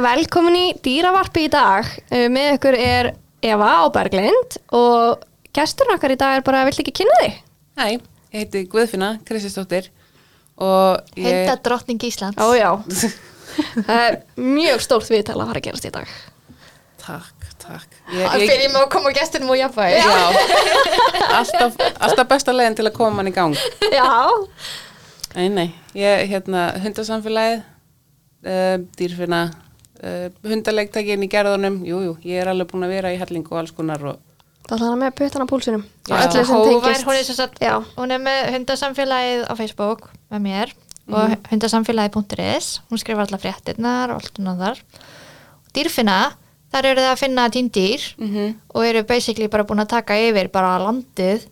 verið velkomin í dýravarpi í dag. Uh, Með ykkur er Eva Áberglind og gesturinn okkar í dag er bara, vill ekki kynna þig? Hæ, ég heiti Guðfinna Kristisdóttir og ég... Hundadrottning Íslands. Ó já, það er mjög stórt viðtal að fara að gerast í dag. Takk, takk. Það fyrir mig að koma gestunum og jafnvægi. Já, alltaf, alltaf besta leiðin til að koma mann í gang. Já, Nei, nei, ég, hérna, hundasamfélagið, uh, dýrfinna, uh, hundalegtækin í gerðunum, jú, jú, ég er alveg búin að vera í helling og alls konar og það er þannig með puttan á púlsinum. Já. Hóvar, tengist. hún er, sem sagt, Já. hún er með hundasamfélagið á Facebook með mér og hundasamfélagið.is hún skrifar alla fréttirnar og allt um þar dýrfinna, þar eru það að finna tím dýr mm og eru basically bara búin að taka yfir bara landið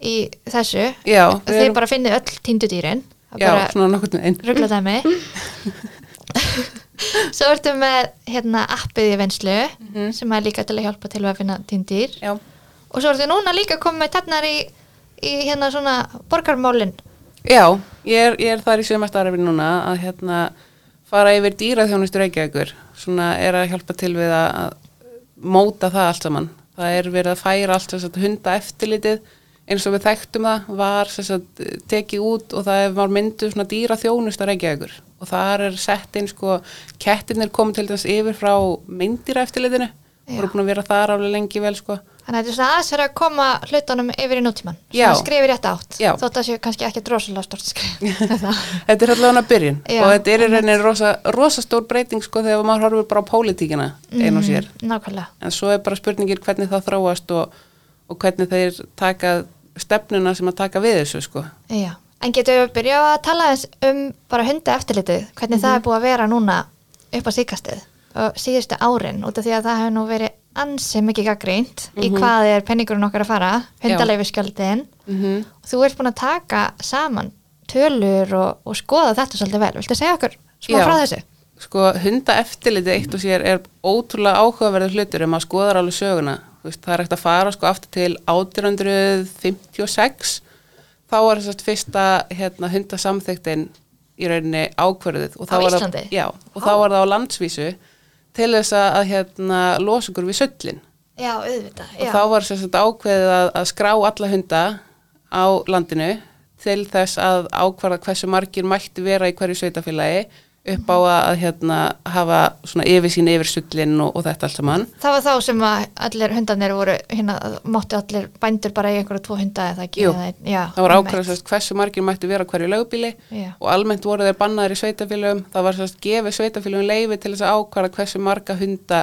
í þessu Já, þeir erum- bara finnið öll týndu dýrin Það já, bara svona nokkurn veginn. ruggla dæmi svo ertu með hérna appið í venslu sem er líka til að hjálpa til að finna týnd dýr. Já, og svo ertu núna líka komið með tennar í, í hérna svona borgarmálin. Já, ég er, ég er þar í sömastarfi núna að hérna fara yfir dýraþjónustur Reykjavíkur, svona er að hjálpa til við að að móta það allt saman. Það er verið að færa allt þess að hunda eftirlitið eins og við þekktum það var þess að tekið út og það var mynduð svona dýra þjónust að Reykjavíkur og þar er sett inn sko kettirnir komið til þess yfir frá myndýra eftirlitinu Já. voru búin að vera þar alveg lengi vel sko. Þannig að þetta er svona aðeins að koma hlutunum yfir í nútíman svona skrifir rétt átt Já. þótt að séu kannski ekki drosalega stort skrif. Þetta er allavega byrjun. Já, og þetta er rauninni rosa, rosa stór breyting sko þegar maður horfir bara á pólitíkina einu og sér. Mm, nákvæmlega. En svo er bara spurningir hvernig það þróast og, og hvernig þeir taka stefnuna sem að taka við þessu sko. Já. En getum við byrjað að tala um bara hunda eftirlitið hvernig það er búið að vera núna upp á síkastið og síðustu árin út af því að það hefur nú verið ansi mikið gaggrínt í hvað er penningurinn okkar að fara hundaleifiskjöldin mm og þú ert búin að taka saman tölur og, og skoða þetta svolítið vel. Viltu segja okkur smá Já. frá þessu? sko hunda eftirliti eitt og sér er ótrúlega áhugaverður hlutur um að skoðar alveg söguna. Veist, það er ekkert að fara sko aftur til 1856 þá var þess að fyrsta hérna, hundasamþektin í rauninni ákverðið og þá var það, já, og þá var það á landsvísu til þess að, hérna, losa okkur við söllin Já, auðvitað og þá var þess að ákveðið að, að skrá alla hunda á landinu til þess að ákvarða hversu margir mætti vera í hverju sveitafélagi upp á að, hérna, hafa svona yfir sín yfir sullin og, og þetta allt saman. Það var þá sem að allir hundarnir voru hérna, mátti allir bændur bara í einhverju tvo hunda eða ekki Jú, eða, já, Það var sérst hversu margir mætti vera hverju lögbíli Já. og almennt voru þeir bannaðir í sveitafélagum. Það var sérst gefið sveitafélagum leifi til þess að ákvarða hversu marga hunda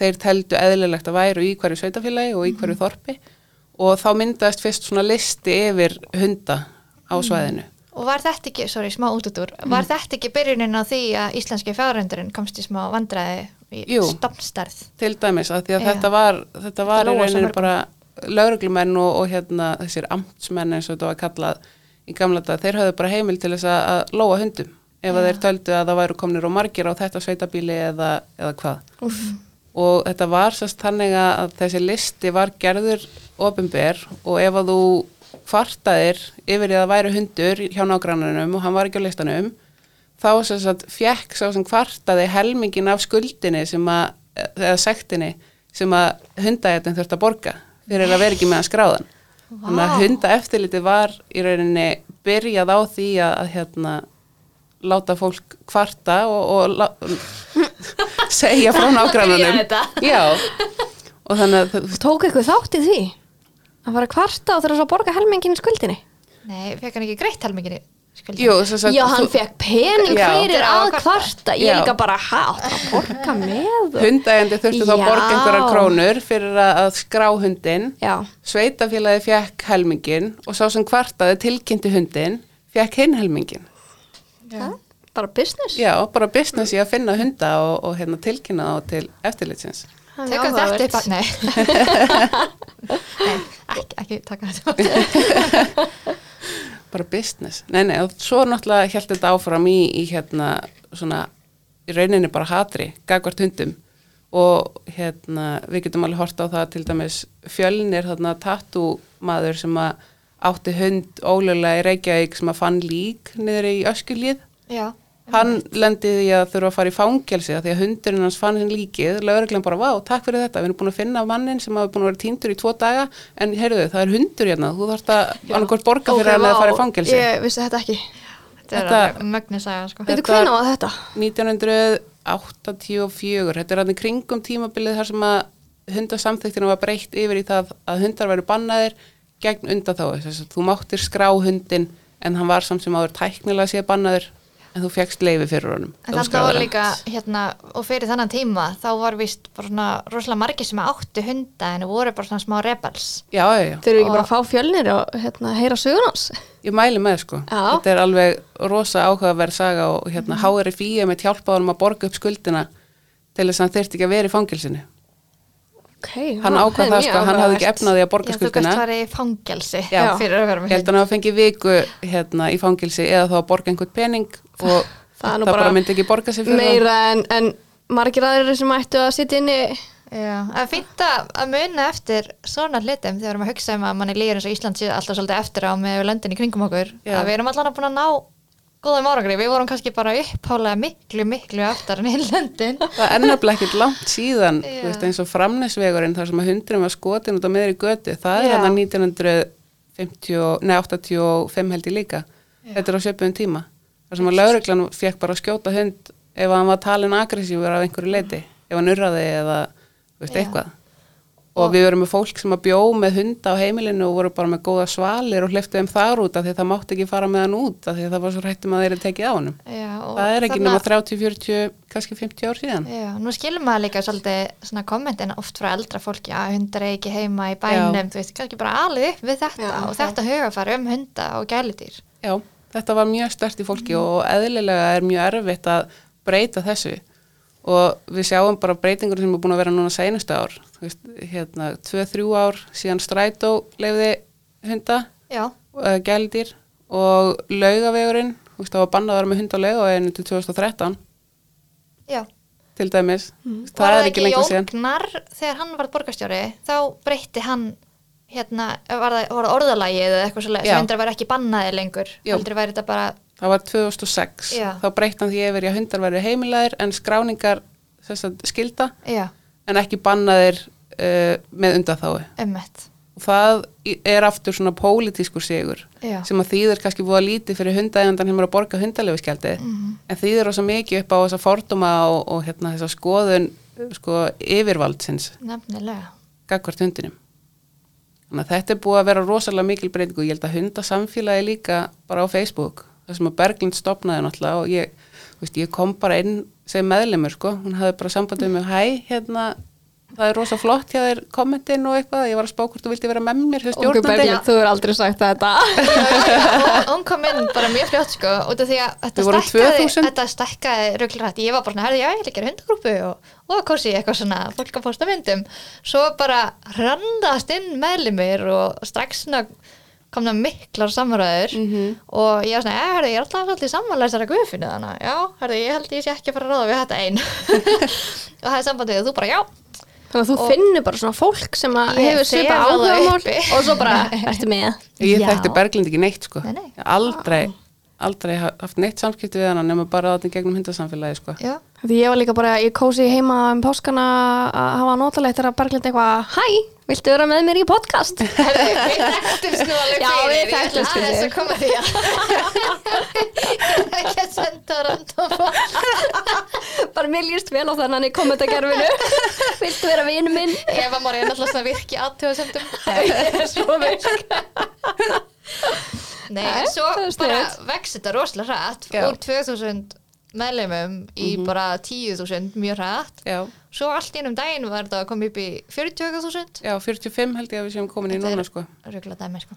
þeir teldu eðlilegt að væru í hverju sveitafélagi og í hverju þorpi og þá myndaðist fyrst svona listi yfir hunda á svæðinu. Og var þetta ekki, sorry, smá útudur, Mm. var þetta ekki byrjunin á því að íslenski fjárhundurinn komst í smá vandræði í Jú. stafnstærð? til dæmis að því að Já. þetta var þetta var í rauninu bara lauruglumenn og, og hérna þessir amtsmenn eins og þetta var kallað í gamla dag, þeir höfðu bara heimil til þess að, að lóa hundum ef að þeir töldu að það væru komnir og margir á þetta sveitabíli eða, eða hvað Úff. og þetta var sérst þannig að þessi listi var gerður ofinber og ef að þú kvartaðir yfir því að það væri hundur hjá nágrannanum og hann var ekki á listanum þá að fjekk sá sem kvartaði helmingin af skuldinni sem að, eða sektinni sem að hundæðin þurft að borga fyrir að vera ekki með að skráðan þannig að hunda eftirliti var í rauninni byrjað á því að, að hérna láta fólk kvarta og, og segja frá nágrannanum. já. Og þannig að þú- Tók eitthvað þátt í því? Að fara að kvarta og þurfa svo að borga helmingin í skuldinni? Nei, fekk hann ekki greitt helmingin í skuldi? jú, sem sagt, Já, hann þú- fekk pening Já. fyrir að að kvarta. Ég Já. líka bara, hæ, áttu að borga með? hundægandi þurfti þá að borga Já. einhverjar krónur fyrir að, að skrá hundin Já, sveitafélagi fekk helmingin og sá sem kvartaði tilkynnti hundin fekk hinn helmingin það, bara business. já, bara business í að finna hunda og, og hérna tilkynna þá til eftirlitsins Tökum þetta upp að, nei. nei, ekki, ekki taka þetta bara business, nei nei og svo náttúrulega held þetta áfram í, í hérna svona í rauninni bara hatri, gagvart hundum. Og hérna við getum alveg horta á það til dæmis fjölnir þarna tattúmaður sem að átti hund ólega í Reykjavík sem að fann lík niður í öskulíð Já, hann lendiði í að þurfa að fara í fangelsi af því að hundurinn hans fann hinn líkið. Lögreglan bara, vá, takk fyrir þetta, við erum búin að finna mannin sem hafa búin að vera týndur í tvo daga. En heyrðu, það er hundur hérna, þú þarft að annarkort borga fyrir hann að fara í fangelsi. Ég vissi þetta ekki. Þetta er Þetta- mögnisaga sko. Þetta- hvernig var þetta? 1984 þetta er í kringum tímabilið þar sem að hundasamþyktinu var breytt yfir í það að hundar væri bannaðir gegn undan þá þú máttir skrá hundin en hann var samt sem áður tæknilega séð bannaður en þú fegst leifi fyrir honum. En skráðir var líka, hérna, og fyrir þannan tíma, þá var vist bara svona rosalega margir sem áttu hunda en voru bara svona smá rebels. já, já, já, Þeir eru ekki Og- bara að fá fjölnir og hérna, heyra sögur hans? Ég mæli með sko. Já. þetta er alveg rosa áhugaverð saga og hérna Mhm. HRFI er með hjálpa honum að borga upp skuldina til þess að hann þyrfti ekki að vera í fangilsinu okay, hann ákvað það sko, hann hafði ekki efnaði að borga Já, þú skuldina. gæst farið í fangelsi Já. fyrir að vera Ég með held að hann hafa fengið viku hérna í fangilsi eða þá að borga einhvern pening og Það það, nú bara, bara myndi ekki borga sig fyrir Meira en, en margir aðrir sem ættu að sitja inni. Já, en fínt að að muna eftir svona hlutum þegar við erum að hugsa um að manni líður eins og Ísland sé alltaf svolítið eftir á með löndin í kringum okkur. Já. að við erum allan að búin að ná góðum árangri, við vorum kannski bara upphálega miklu, miklu eftir en hinn löndin. Það. Er nefnilega ekkert langt síðan Já. þú veist, eins og framnesvegurinn þar sem að hundurinn var skotin út á meðri götu. Það er hann 1950, nei 85 held ég líka. Þetta er á sjöpum tíma þar sem að lauruglan fekk bara að skjóta hund ef hann var talin aggressífur af einhverju leiti ef hann urraði eða veist, Já. eitthvað. Og við verum með fólk sem að bjó með hunda á heimilinu og voru bara með góða svalir og hliftu þeim þar út af því að það mátti ekki fara með hann út af því að það var svo hrættum að þeir eru tekið á honum. Já, og það er ekki þarna- nema 30, 40, kannski 50 ár síðan. Já, nú skilum maður líka svolítið svona kommentin oft frá eldra fólki að hundar er ekki heima í bænum, þú veist, kannski bara alið upp við þetta Já, og þetta hugafari um hunda og gæludýr. Já, þetta var mjög stert í fólki og eðlilega er mjög erfitt að breyta þessu. Og við sjáum bara breytingur sem er búin að vera núna seinustu ár, hérna 2-3 ár síðan strætó leiði hunda, uh, gældir og laugavegurinn, það var bannað að vera með hund á laugaveginu til 2013 já. til dæmis, Var það er ekki lengur síðan. Gnar, þegar hann var borgarstjóri, þá breytti hann hérna, var það, var það orðalagið eða eitthvað svolítið, sem hundur væri ekki bannaði lengur, heldur væri þetta bara, það var 2006, Já. þá breytti hann því yfir að hundar væri heimilæðir en skráningar að skilda já, en ekki bannaðir uh, með undanþái ummitt. og það er aftur svona pólitískur sigur Já. sem að þýðir kannski búið að lítið fyrir hundaegandan sem er að borga hundalefiskjaldi Mhm. en þýðir rosa mikið upp á þessa fordóma og, og hérna þessa skoðun sko yfirvaldsins Nefnilega. gagvart hundinum þannig að þetta er búið að vera rosalega mikil breyting og ég held að hundasamfélagi líka bara á Facebook það sem að Berglind stopnaði náttúrulega og ég, veist, ég kom bara inn sem meðlemur sko, hún hafði bara sambandið með hæ, hérna það er rosa flott hjá þér kommentin og eitthvað. Ég var að spá hvort þú vildi vera með mér Berglind, þú er aldrei sagt þetta. Og hún kom inn bara mjög fljótt sko. Út af því að þetta stækkaði 2000. þetta stækkaði rugglarætt ég var bara herði, já, ég vil ekki hundagrúpu og, og kósi eitthvað svona, fólk að posta myndum. Svo bara randast inn meðlimir og strax svona komna miklar samræður. Mhm. og ég var svona, ja, herði, ég er alltaf svolítið sammálaðisara guðfinni þannig, já, herði, ég held ég sé ekki að fara að ráða við þetta einn og það er sambandið og þú bara, já, Þannig að þú Og- finnur bara svona fólk sem hefur svipa áhugamál og svo bara, ertu með? Ég þekkti Berglind ekki neitt sko. Nei, nei. Aldrei, aldrei ha- haft neitt samskipti við hana nema bara þarna í gegnum hundasamfélagi sko. Já, Því ég var líka bara, ég kósi heima um páskana að hafa notalegt þegar Berglind eitthvað Hæ, viltu vera með mér í podcast? við þekktumst nú alveg fyrir, ég ætla aðeins fyrir. að koma því að ég er ekki að senda random bara mér líst vel á þannig í kommentakerfinu Viltu vera vinu minn? Eva Móri er náttúrulega svona virki aðtöðasendum Svo veist Nei, en svo bara sniðugt. vex þetta rosalega hrætt Já. úr 2000 meðleimum í bara 10.000 mjög hrætt svo allt í einum daginn var þetta að koma upp í 40.000 já, 45 held ég að við séum komin í Þetta er- núna sko. dæmi sko.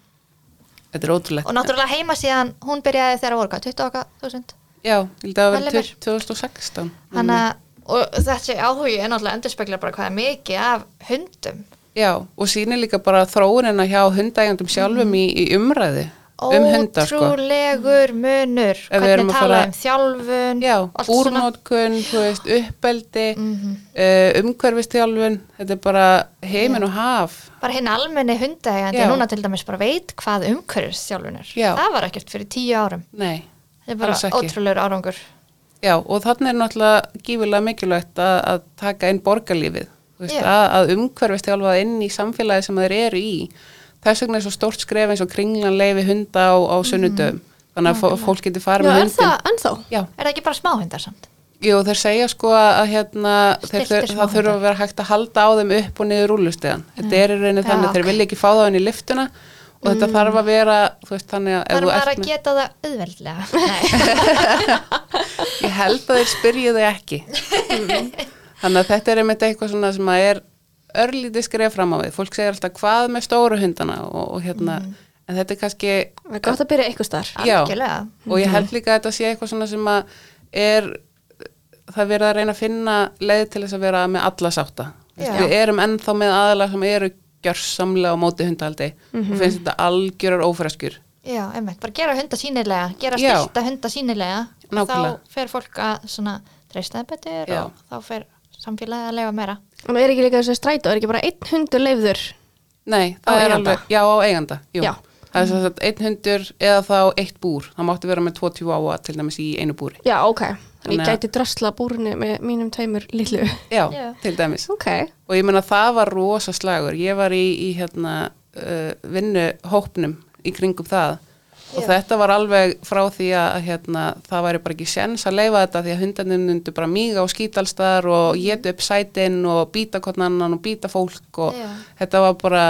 Þetta er ótrúlegt. Og náttúrulega heima síðan, hún byrjaði þegar voru hvað, 20.000 já, ég held að það var Meðlimir. 2016 Þannig að, og þessi áhugi er náttúrulega endurspeglar bara hvað er mikið af hundum. Já, og sýnir líka bara þróunina hjá hundægjandum sjálfum í, í umræði um sko. Ótrúlegur munur Ef við Hvernig tala fara- um þjálfun Já, úrnótkun, uppeldi, Mhm. uh, umhverfistjálfun, þetta er bara heiminn og haf. bara hinn almenni hundægandi Já. núna til dæmis bara veit hvað umhverfisþjálfun er Já. það var ekkert fyrir tíu árum Nei, þetta er bara ótrúlegur árangur Já, og þannig er náttúrulega gífulega mikilvægt að, að taka inn borgarlífið, veist, að, að umhverfist þjálfa inn í samfélagi sem þeir eru í. Þess vegna er svo stórt skref eins og kringlan leifi hunda á, á sunnudöfum. Þannig að fó- fólk getur Já, farið með hundin. það ennþá? Já, Er það ekki bara smáhundar samt? jú, þeir segja sko að hérna, þeir, það þurfa að vera hægt að halda á þeim upp og niður rúlustegan. Þetta er í rauninni Já, þannig, þeir vilja ekki fá það inn í liftuna og þetta þarf að vera, þú veist, þannig að Þarf ert að með- geta það auðveldlega? Nei. Ég held að þeir spyrja þau ekki. Þannig að þetta er einmitt eitthvað svona sem að er örlítið skref fram á við. Fólk segir alltaf hvað með stóru hundana og, og hérna, en þetta er kannski, Það er gott að byrja eitthvað starf. Og ég held líka að þetta sé eitthvað svona sem að er, það er verið að reyna að finna leið til þess að vera með alla sátta. Við erum ennþá með aðalega sem eru gjörsamlega á móti hundahaldi og finnst þetta algjörar ófreskur. Já, einmitt, bara gera hunda sínilega, gera Já. stilta hunda sínilega og Nákvæmlega. þá fer fólk að svona treysta það betur Já. og þá fer samfélagi að lefa meira. En er ekki líka þessi strætó, er ekki bara einn hundur leifður? Nei, það er eiganda? alveg, já á eiganda, jú. Já. Það er svo að einn hundur eða þá eitt búr. Það mátti vera með tvo tjú áa til dæmis í einu búri. Já, ok. Þannig ég gæti drösla búrinu með mínum tveimur lillu. Já, Já. til dæmis. Ok. Og ég meina það var rosa slagur. Ég var í, í hérna uh, vinnuhópnum í kringum það og Já. þetta var alveg frá því að hérna, það væri bara ekki sens að leifa þetta því að hundarnir myndu bara míga og skítalstar og geta upp sætin og býta konan og býta fólk og Já. þetta var bara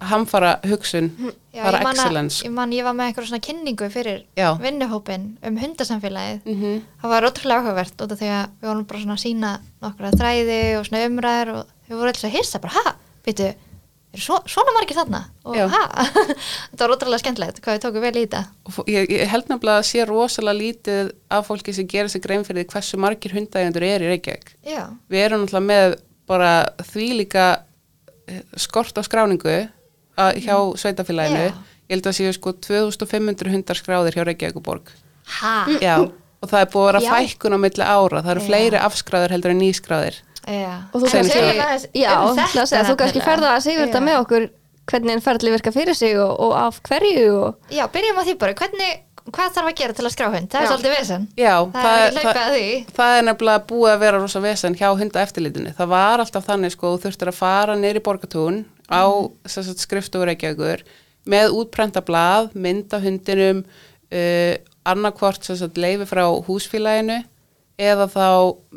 hamfara hugsun, Já, bara excellence. Ég man, ég var með eitthvað svona kynningu fyrir Já. vinnuhópin um hundasamfélagið. Mm Það var ótrúlega áhugavert því að við vorum bara svona að sína nokkra þræði og svona umræður og við vorum alltaf að hissa bara, ha, veitu, svo, svona margir þarna? Og þetta var ótrúlega skemmtilegt hvað við tókum vel í þetta. Ég, ég held nefnilega að sé rosalega lítið af fólki sem gerir sig grein fyrir því hversu margir hundægjandur er í Reykjavík. Já, Við erum náttúrulega með bara þvílíka eh, skort á skráningu að, hjá sveitafélaginu. Já. Ég held að séu sko 2500 hundar skráðir hjá Reykjavíkuborg. og það er búið að vera fækkun á milli ára. Það eru Já. fleiri afskráðir heldur en nýskráðir. Já. Og þú kannski- það þú kannski ferða að segja þetta með okkur hvernig en ferðli virka fyrir sig og, og af hverju og... Já, byrjum á því bara, hvernig, hvað þarf að gera til að skrá hund? Það er Já. svolítið vesen. Já, Það er ekki hlaupið að því. það er nefnilega búið að vera rosa vesen hjá hundaeftirlitinu. Það var alltaf þannig sko, þú þurftir að fara í borgatún á skrifstofur Reykjavíkur með útprenta blað, mynda hundinum, uh, annarkvort sem sagt, leifi frá húsfélaginu eða þá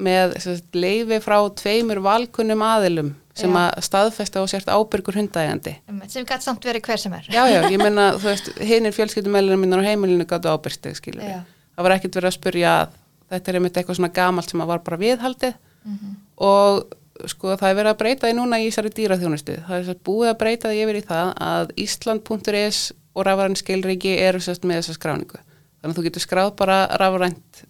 með sagt, leifi frá tveimur valkunnum aðilum sem Já. að staðfesta og sért ábyrgur hundægandi. Sem gæti samt verið hver sem er. Já, já, ég meina, þú veist, hinir fjölskyldumælinu mínar á heimilinu gáttu ábyrsteg, skilur Já. Það var ekkert verið að spurja að þetta er einmitt eitthvað svona gamalt sem að var bara viðhaldið Mhm. og sko það er verið að breyta því núna í þessari dýraþjónustu. Það er búið að breyta því yfir í það að Ísland.is og rafræn skilriki eru sérst með þessa skráningu. Þannig að þú getur skráð bara rafrænt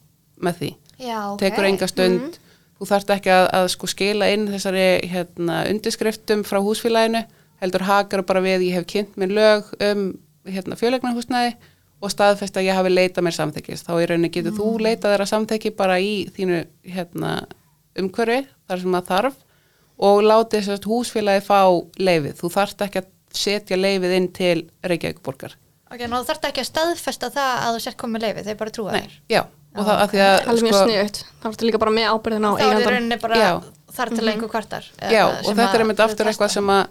með því Já, ok. tekur enga stund. Þú þarft ekki að, að sko skila inn þessari hérna, undirskriftum frá húsfélaginu. Heldur hakar bara við ég hef kynnt mér lög um hérna, fjölegnahúsnæði og staðfest að ég hafi leitað mér samþekkis þá í rauninni getur þú leitað þeirra samþekki bara í þínu hérna, umhverfi þar sem það þarf og látið þess að húsfélagi fá leifið þú þarft ekki að setja leifið inn til Reykjavíkborgar Ok, nú þarf ekki að staðfesta það að þú sért komið leifið, þeir bara trúa þér. já, og það að því að Það er mjög sniðut. Það er líka bara með ábyrðin á Þá er eigandan. rauninni bara Já. þar til einhver kvartar. eða Já, og þetta er einmitt aftur eitthvað sem að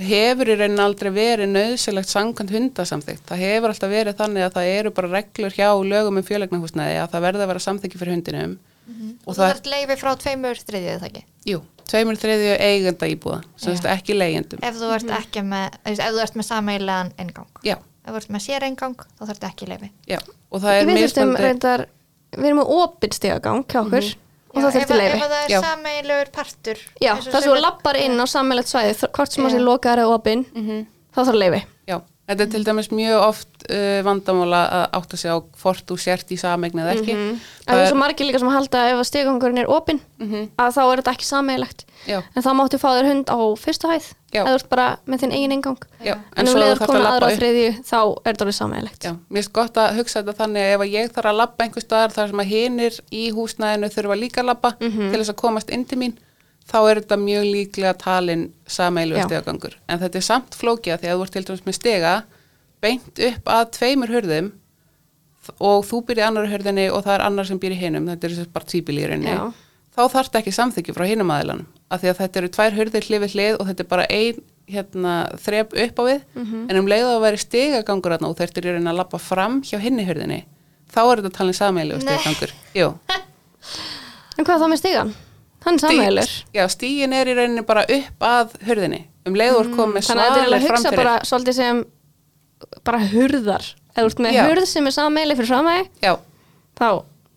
hefur í rauninni aldrei verið nöðsilegt sangkant hundasamþygt. Það hefur alltaf verið þannig að það eru bara reglur hjá lögum um fjölegnahúsnæði að það verði að vera samþykki fyrir hundinum. Og þú þarf leifi frá tveimur þriðið það ekki? jú, tveimur þriðju eigenda íbúða, ekki leigendum. Ef þú ert ekki með, ef þú ert með og það Við erum með opinn stigagang hjá okkur og það þurfti ef, að- leifi. ef að það er Já. sameigilegur partur. Já, og það sem þú lappar inn á sammælegt svæði, hvort sem að Já. sé lokaðar eða opinn, Mhm. þá þarf leifi. Já, þetta er til dæmis mjög oft uh, vandamála að átta sig á hvort þú sért í sameign eða ekki. En það er svo margir líka sem halda ef að stigangurinn er opinn, Mhm. að þá er þetta ekki sameigilegt. Já, En þá máttu fá þér hund á fyrstu hæð. Eða þú ert bara með þinn eigin engang. já, En um leiður þarft að aðra á þriðju, þá er þetta alveg sameigilegt. Já, mér finnst gott að hugsa þetta þannig ef ég þarf að labba einhver staðar þar sem að hinir í húsnæðinu þurfa líka að labba Mhm. til þess að komast inn til mín þá er þetta mjög líklega talin sameilu Já. stegagangur. En þetta er samt flókja því að þú ert til dæmis með stega beint upp að tveimur hurðum og þú í annar hörðinni og það er annar sem býr í hinum, þetta er bara Já. Þá þarf ekki samþykki frá hinum aðilanum, af því að þetta eru tvær hörðir hlifið hlið og þetta er bara ein hérna, þrep upp á við, en um leiðu að væri stigagangur og þetta er að lappa fram hjá hinni hörðinni, þá er þetta talin Nei. stigagangur. En hvað þá með stigan? Hann er sammeilur. Já, stígin er í rauninni bara upp að hörðinni, um leiðu að komið með Mm, Þannig að þetta er svalir að hugsa framfyrir. bara svolítið sem bara hurðar. Ef þú ert með Já. hurð sem er sammeili fyrir Já, þá.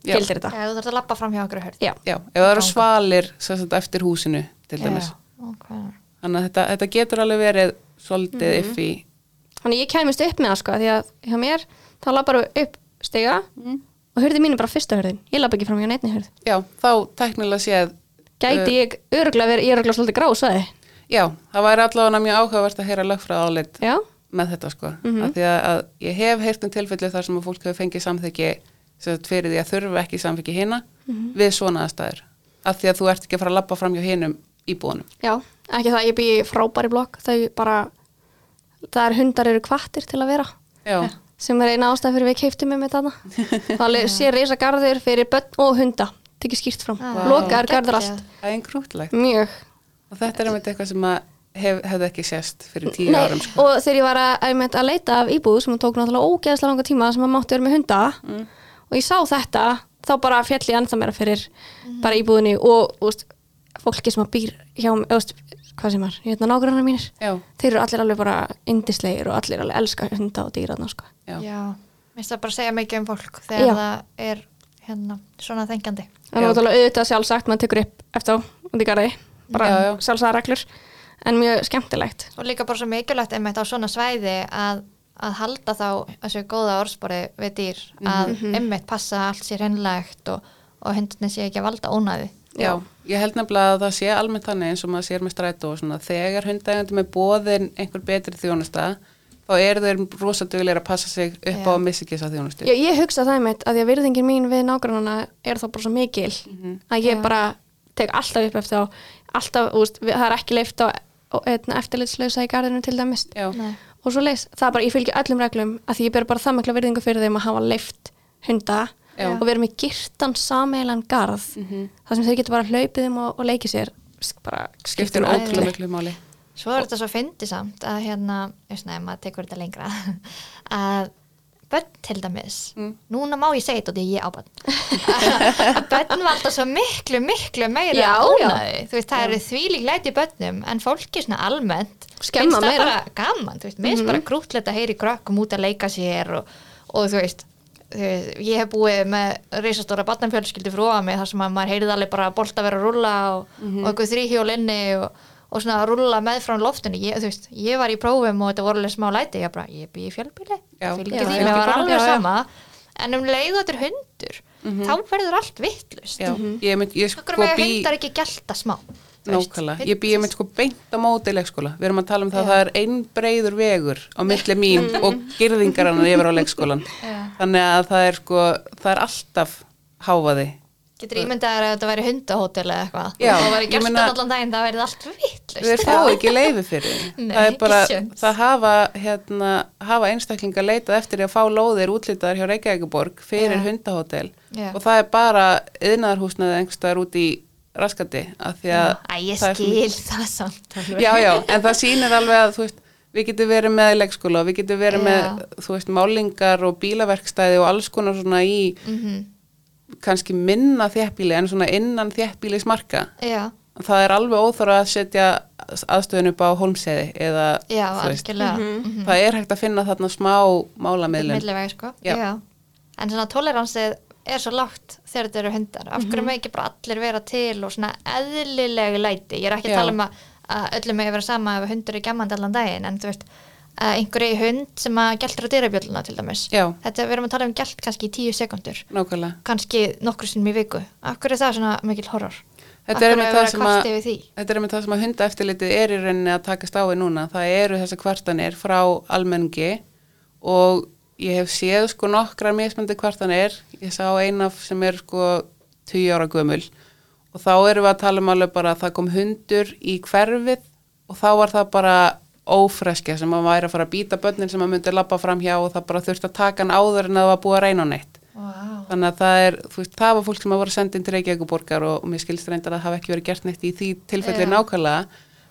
Gildir þetta. Já, þú þarf að lappa fram hjá okkur hörð. Já. já, ef það eru svalir sagt, eftir húsinu, til dæmis. ok. Þannig að þetta, þetta getur alveg verið svolítið Mhm. iffi. Þannig ég kæmist upp með það sko, því að hjá mér, þá lappar upp stiga og hurði mín er bara fyrsta hurðin. Ég lapp ekki fram hjá neittni hurð. Já, þá tæknilega séð, Gæti ég öruglega verið, ég er öruglega svolítið grásvæði. já, það væri allavega mjög áhugavert að heyra lögfræða áleitt Já. með þetta sko. Mhm. Af því að, að ég hef heyrt um tilfelli þar sem að fólk hefur fengið samþyggi fyrir því að þurfa ekki samþyggi hina Mhm. við svona aðstæður. Af því að þú ert ekki að fara að lappa fram hjá hinum íbúðunum. Já, ekki það, ég bý í frábæri blokk, þau bara, það er hundar eru kvattir til að vera. Já, sem er eina ástæð fyrir við keiftum með með þarna þá sé reysa garður fyrir börn og hunda tekið skýrt fram, Ah, lokaðar garður allt það er eingrútlegt. mjög Og þetta er einmitt eitthvað sem að hef, hefði ekki sést fyrir tíu Nei, árum sko. og þegar ég var að, að, að leita af íbúð sem tók náttúrulega ógeðslega langa tíma sem að mátti vera með hunda Mm. Og ég sá þetta þá bara fjall ég ennþá meira fyrir Mhm. bara íbúðinni og úst, fólki sem að býr hjá úst, hvað sem er, hérna nágrannar mínir Já, þeir eru allir alveg bara indislegir og allir alveg elska hunda og dýraðna sko. já. Já, minnst það bara að segja mikið um fólk þegar Já. það er hérna svona þengjandi. Það er Já. náttúrulega auðvitað sjálfsagt, maður tekur upp eftir á í garði, bara Já, já. sjálfsagða reglur, en mjög skemmtilegt. Og líka bara svo mikilvægt einmitt á svona svæði að, að halda þá þessu góða orðspori við dýr að Mhm. einmitt passa allt sér hreinlegt og, og hundinni sé ekki að valda ónæði. Já, ég held nefnilega að það sé almennt þannig eins og maður sér með strætó og svona þegar hundægandi með bóðin einhver betri þjónusta þá eru þeir rosaduglega að passa sig upp Já. á að missa ekki þessa þjónustu. Ég, ég hugsa það einmitt að því að virðingin mín við nágrannana er þá bara svo mikil að ég Já. bara tek alltaf upp eftir á, alltaf, úst, við, það er ekki leift á hérna, eftirlitslausa í garðinu til dæmis. Og svo leis, það er bara, ég fylgja öllum reglum að því ég ber bara það mikla virðingu fyrir þeim að hafa leift hunda Já. og vera með girtan sameilan garð þar sem þeir getur bara hlaupið um og, og leikið sér bara skiptir öllu. ótrúlega miklu máli. Svo er þetta svo fyndi samt að hérna, just nefn, maður tekur þetta lengra að börn til dæmis. Mm. núna má ég segja þetta og því ég á börn. Að börn valda svo miklu, miklu meira ónaði þú veist, það eru þvílík læti í börnum en fólki svona almennt Skemma meira. gaman, þú veist, mér finnst bara krútlegt að heyri krökkum út að leika sér og, og þú veist ég hef búið með reisastóra barnafjölskyldu frá mig þar sem að maður heyrið alveg bara bolta vera að rúlla og, og eitthvað þrýhjól inni og, og svona að rúlla með frá loftinu. Ég, þú veist, ég var í prófum og þetta voru alveg smá læti. Ég bara, ég bý í fjölbíli fylgir því, mér var alveg sama. En um leið og þetta er hundur þá verður allt vittlust okkur með hundar ekki gælta smá? Nákvæmlega, ég bý ég mynd sko beint á móti leikskóla. Við erum að tala um það að það er einn breiður vegur á milli mín og girðingarannar yfir á leikskólan. Þannig að það er sko, það er alltaf háfaði. getur ímyndaður að þetta væri hundahótel eða eitthvað? Það væri meina- allan daginn það verið allt vittlust Þeir fá ekki leiði fyrir. Nei, það er bara, það hafa, hérna, hafa einstaklinga leitað eftir að fá lóðir útlitaðar hjá Reykjavíkuborg fyrir Já. hundahótel Já. og það er bara yðnaðarhúsnaði einhverstaðar út í raskati af því að ég það er skil það samt alveg. já, já, en það sýnir alveg að þú veist, við getum verið með leikskóla við getum verið Já. með, þú veist, málingar og bílaverkstæði og alls konar svona í Mhm. kannski minna þéttbíli en svona innan þéttbílis marka Já, það er alveg óþóra að setja aðstöðun upp á holmseði eða já, mm það er hægt að finna þarna smá málamiðlun. Sko. En svona toleransið er svo lágt þegar þetta eru hundar. Af Mhm. hverju með ekki bara allir vera til og svona eðlilegi læti? Ég er ekki Já. að tala um að, öllum með vera sama ef hundur er gemmandi allan daginn En þú veist, einhverju hund sem að gæltur á dyrabjölluna til dæmis. Já. Þetta við erum að tala um gælt kannski í tíu sekundur nákvæmlega. Kannski nokkru sinnum í viku. Hverju er það svona mikil horror? Þetta er að? Þetta er einmitt það sem að hundaeftirlitið er í rauninni að takast á við núna. Það eru þessar kvartanir frá almenningi og ég hef séð sko nokkrar mismöndi kvartanir. Ég sá eina sem er sko 10 ára gömul og þá erum við að tala um alveg bara að það kom hundur í hverfið og þá var það bara ófreskja sem að væri að fara að býta börnin sem að myndi lappa fram hjá og það bara þurfti að taka hann áður en að það var búið að reyna á neitt wow. þannig að það er, þú veist, það var fólk sem að voru sendin til Reykjavíkuborgar og, og mér skilst reyndar að það hafi ekki verið gert neitt í því tilfelli Já. nákvæmlega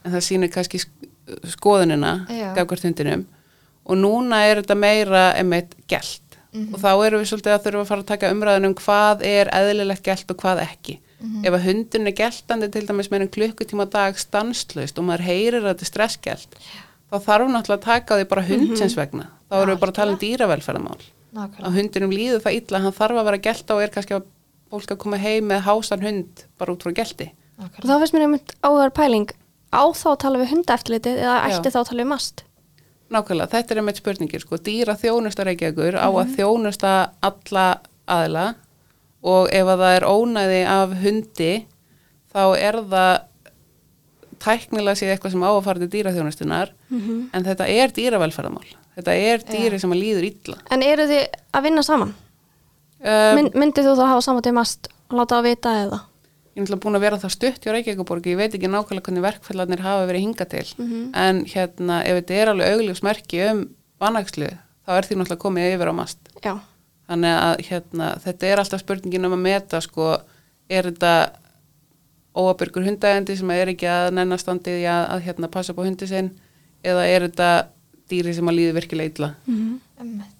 en það sýnir kannski sk- skoðunina Já. gafkvært hundinum og núna er þetta meira einmitt gælt Mhm. og þá erum við svolítið að þurfa að fara að taka umræðin um hvað er eðlilegt gælt og hvað ekki Mhm. ef að hundin er gæltandi til dæmis með einn klukkutíma dag stanslaust og maður heyrir að þetta er stressgælt þá þarf náttúrulega að taka því bara hundsins vegna þá erum við bara að tala um dýravelferðamál nákvæmlega. Að hundinum líður það illa hann þarf að vera gælt og er kannski að fólk að koma heim með hásan hund bara út frá gælti Og þá finnst mér einmitt áhugaður pæling. Á þá tala við hundaeftirlitið eða Já. ætti þá að tala við mast? Nákvæmlega, þetta er einmitt spurningir sko, dýra þjónusta reykjagur á að þjónusta alla aðila og ef að það er ónæði af hundi þá er það tæknilega séð eitthvað sem á að fara til dýraþjónustunar en þetta er dýravelferðamál þetta er dýri sem að líður illa En eru þið að vinna saman? um, Mynd, myndið þú þá hafa saman til mast og láta það vita eða? ég er náttúrulega búin að vera það stutt hjá Reykjavíkuborg ég veit ekki nákvæmlega hvernig verkfællarnir hafa verið hinga til en hérna ef þetta er alveg augljósmerki um vanagslu þá er því náttúrulega komið yfir á mast Já. þannig að hérna, þetta er alltaf spurningin um að meta sko, er þetta óabyrgur hundægandi sem er ekki að nennastandið í að, að hérna, passa på hundi sinn eða er þetta dýri sem að líði virkilega illa. Einmitt.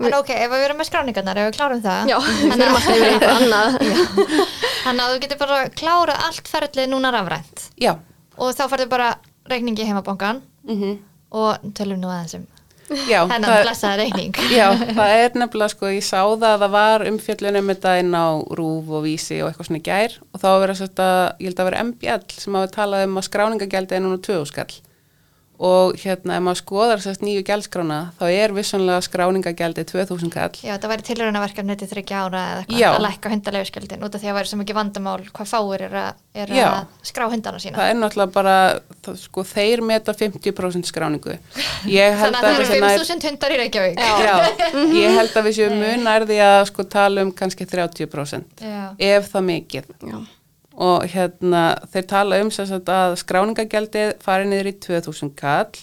En ok, ef við erum með skráningarnar, ef við klárum það Já, við erum alltaf yfir eitthvað annað. Þannig að þú getur bara klára allt ferlið núna rafrænt. Já. Og þá færðu bara reikningi heimabankan mm og tölum nú aðeins um já, hennan það, blessaða reikning. Já, það er nefnilega sko, ég sá það að það var umfjöllun um þetta inn á rúf og vísi og eitthvað svona gær. Og þá að setja, ég held að vera MBL sem hafa talað um að skráningagjaldi er núna tvö skall og hérna ef maður skoðar sérst nýju gjaldskrána þá er vissanlega skráningagjaldi 2000 kall. Já, þetta væri tilhörunarverkefni til þryggja ára eða eitthvað að lækka hundaleguskjöldin út af því að væri svo mikið vandamál hvað fáir er, að, er að skrá hundana sína. Það er náttúrulega bara, það, sko, þeir meta 50% skráningu. Ég held Þannig að það eru sé nær- 5.000 hundar í Reykjavík. Já, ég held að við séum mun nærði að sko tala um kannski 30% Já. ef það mikið. Já. Og hérna þeir tala um þess að skráningagjaldið fari niður í 2000 kall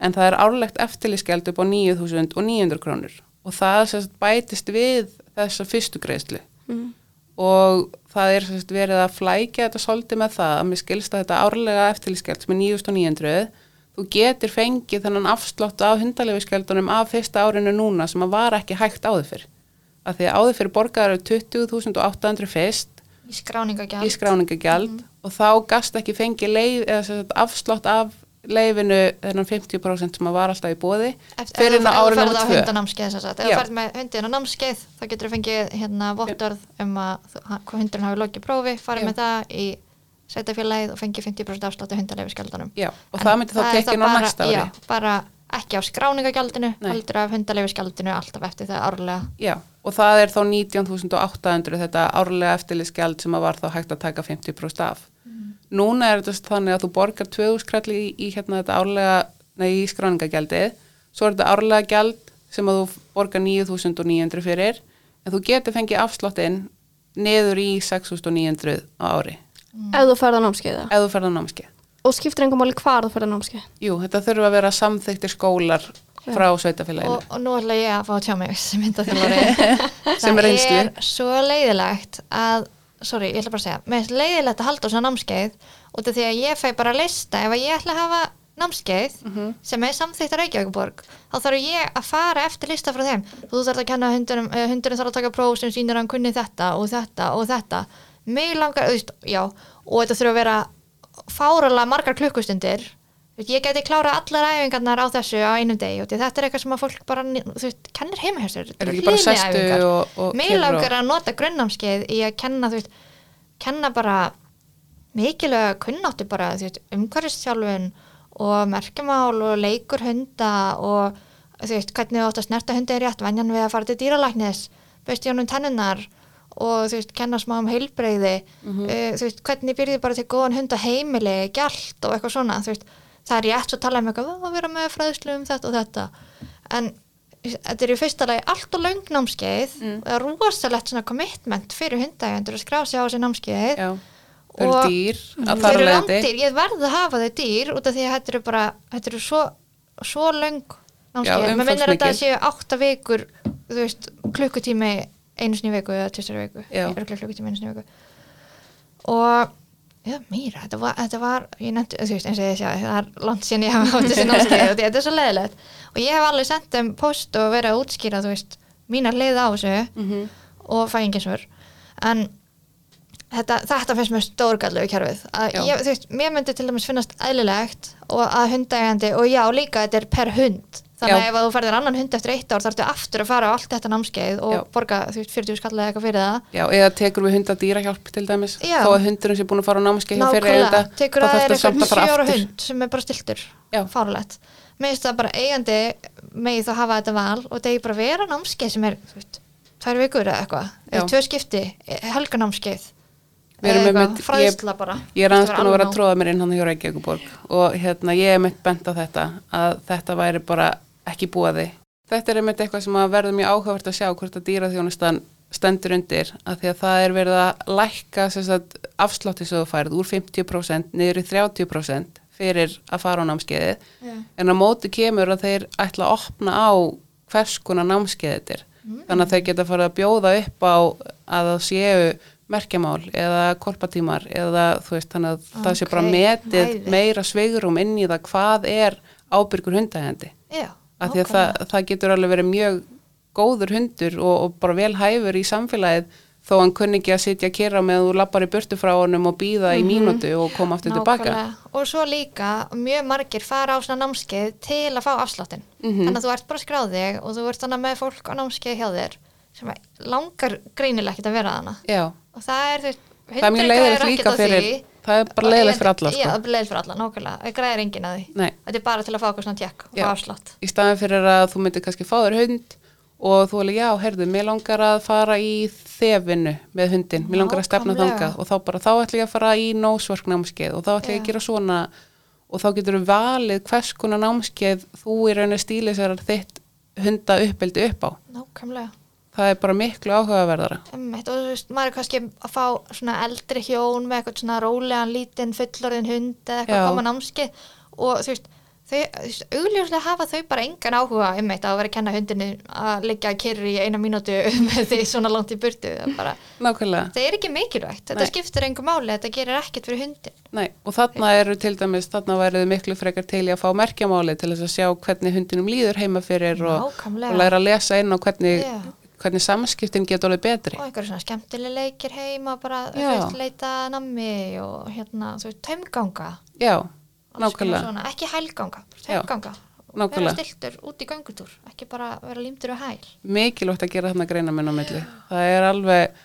en það er árlegt eftirlýsgjald upp á 9900 krónur. Og það sagt bætist við þessa fyrstu greiðslu. Mm. og það er sagt verið að flækja þetta svolítið með það að mér skilst að þetta árlega eftirlýsgjald sem er 9900 þú getur fengið þennan afslátt af hundalefiskjaldunum af fyrsta árinu núna sem að var ekki hægt áður fyrr. Af því að áður fyrir borgaður 20.800 fyrst í skráningagjald. Í skráningagjald. Og þá gast ekki fengið leið, eða sagt, afslátt af leifinu þennan 50% sem að var alltaf í bóði fyrir ná þú árið á 2 hundanámskeið sem sagt, ef Já. þú ferð með hundin á námskeið þá getur þú fengið hérna vottorð um að þú- hvað hundurinn hafi lokið prófi farið með það í sveitafélagið og fengið 50% afslátt af hundalefiskjaldunum Já, og það myndi þá tekin á næsta ári. bara ekki á skráningagjaldinu heldur af hundalefiskjaldinu alltaf eftir það árlega. Já, og það er þá 19.800 þetta árlega eftirlýsgjald sem að var þá hægt að taka 50% af. Núna er þetta þannig að þú borgar 2000 skralli í, í hérna þetta árlega nei, í skráningagjaldið svo er þetta árlega gjald sem að þú borgar 9900 fyrir en þú getur fengið afsláttinn niður í 6900 á ári. Ef þú ferð á námskeiða. ef þú ferð á námskeið. Og skiptir einhver máli hvar þú á námskeið. Jú, þetta þurfa að vera samþyktir skólar frá sveitafélaginu. og, og nú ætla ég að fá að tjá mig sem myndaþjálfari Sem er reynslu. það er svo leiðilegt að sorry, ég ætla bara að segja, mér er leiðilegt að halda á svona námskeið út af því að ég fæ bara að lista ef að ég ætla að hafa námskeið sem er samþýtt að Reykjavíkuborg þá þarf ég að fara eftir lista frá þeim þú þarf að kenna hundunum, uh, hundunum þarf að taka próf sem sýnir að hann kunni þetta og þetta og þetta mig langar, veist, já og þetta þurfa að vera fáralega margar klukkustundir. Ég geti klára allar æfingarnar á þessu á einum degi og þetta er eitthvað sem að fólk bara, þú veist, kennir heima hjá sér. Keyrur langar að nota grunnnámskeið í að kenna, þú veist, kenna bara mikilvæga kunnáttu bara, þú veist, umhverfistjálfun og merkjamál og leikur hunda og þú veist, hvernig þú átt að snerta hundi er rétt, venjan við að fara til dýralæknis, veist, jónum tennunar og þú veist, kenna smá um heilbreyði, Mhm. uh, þú veist, hvernig byrðið bara til góðan hund á heimili, gjald og eitthvað svona, þú veist, það er rétt svo að tala um eitthvað, að vera með fræðslu um þetta og þetta, en þetta er í fyrsta lagi allt og löng námskeið Mm. og það er rosalegt svona commitment fyrir hundægjandur að skrá sig á þessi námskeið Já, Þau eru Og- dýr að að leiðandi. landir, ég verði að hafa þau dýr út af því að þetta eru bara, þetta eru svo, svo Já, námskeið. Mér minnir að þetta séu átta vikur, þú veist, klukkutími einu sinni viku eða tvisar viku. Já. Örugglega klukkutími einu sinni viku. Og, já, meira, þetta var, þetta var ég nefndi, þú veist, eins og ég sé, það er langt síðan ég hafa átt þessi námskeið og þetta er svo leiðilegt. Og ég hef alveg sendt þeim post og verið að útskýra, þú veist, mínar leið á þessu Mhm. og fæ engin svör en þetta, þetta finnst mér stórgallu í að Já. ég, þú veist, mér myndi til dæmis finnast eðlilegt og að hundægandi og já líka þetta er per hund þannig að ef að þú ferðir annan hund eftir eitt ár þarftu aftur að fara á allt þetta námskeið og Já. borga þú veist 40 skallið eitthvað fyrir það. Já, eða tekur við hunda dýrahjálp til dæmis. Já. þó að hundurinn sé búin að fara á námskeið hjá fyrir eiganda tekur þá að það er að eitthvað fara 7 ára aftur. hund sem er bara stiltur Já. fárulegt mér finnst það bara eigandi megi þá hafa þetta val og það er bara vera námskeið sem er þú tvær vikur eða eitthvað. Eða tvö skipti, helganámskeið eða með- fræðsla bara. Ég er aðeins búin að vera að tróða mér inn hann hjá Reykjavíkuborg og hérna ég er mitt bent á þetta að þetta væri bara ekki búaði. Þetta er einmitt eitthvað sem að verður mjög áhugavert að sjá hvort að dýraþjónustan stendur undir að því að það er verið að lækka sem sagt, afslátti sem þú færið úr 50% niður í 30% fyrir að fara á námskeiðið Já. en á móti kemur að þeir ætla að opna á hvers konar námskeiðið þetta er. Þannig að þeir geta farið að bjóða upp á að það séu merkjamál eða korpatímar eða þú veist þannig að það sé bara metið æði. meira sveigurum inn í það hvað er ábyrgur hundahægandi Já, af því að það, það getur alveg verið mjög góður hundur og, og bara vel hæfur í samfélagið þó hann kunni ekki að sitja að kera með þú lappar í burtu frá honum og býða í mínútu og koma aftur tilbaka Nákvæmlega. og svo líka mjög margir fara á svona námskeið til að fá afsláttin Mhm. þannig að þú ert bara að skráð þig og þú ert þannig með fólk á námskeið hjá þér sem langar greinilega ekkert að vera þarna. Já, og það er veist það er mjög leiðilegt líka fyrir því. það er bara leiðilegt fyrir alla Já, sko. það er leiðilegt fyrir alla, nákvæmlega. Það græðir enginn að því. Nei. þetta er bara til að fá okkur svona tjekk og Já. afslátt. Í staðin fyrir að þú myndir kannski fá þér hund og þú alveg, já, heyrðu, mér langar að fara í þefinu með hundin, mér langar að stefna þangað. Og þá bara, þá ætlum ég að fara í nósverk námskeið og þá ætlum ég Já. að gera svona. Og þá getur þú valið hvers konar námskeið þú í rauninni stíli sér þitt hunda uppeldi upp á. Nákvæmlega það er bara miklu áhugaverðara. Einmitt, og þú veist, maður er kannski að fá svona eldri hjón með eitthvað svona rólegan lítinn fullorðin hund eða eitthvað að koma á námskeið. Og þú veist, augljóslega hafa þau bara engan áhuga eitt að vera að kenna hundinu að liggja kyrri í eina mínútu með því svona langt í burtu. Bara, nákvæmlega, það er ekki mikilvægt. Þetta Nei. skiptir engu máli, þetta gerir ekkert fyrir hundin nei, og þarna eru til dæmis, þarna væriðu miklu frekar til í að fá merkjamáli til þess að sjá hvernig hundinum líður heima fyrir og, og læra að lesa inn á hvernig, Já. Hvernig samskiptin getur alveg betri. Og einhverjum svona skemmtileg leikir heima bara, leita nammi og hérna, þú veist, taumganga. Já, nákvæmlega. svona, ekki hælganga, taumganga. Vera stiltur út í göngutúr ekki bara vera límtur á hæl. Mikilvægt að gera þarna greina minn á milli. Það er alveg,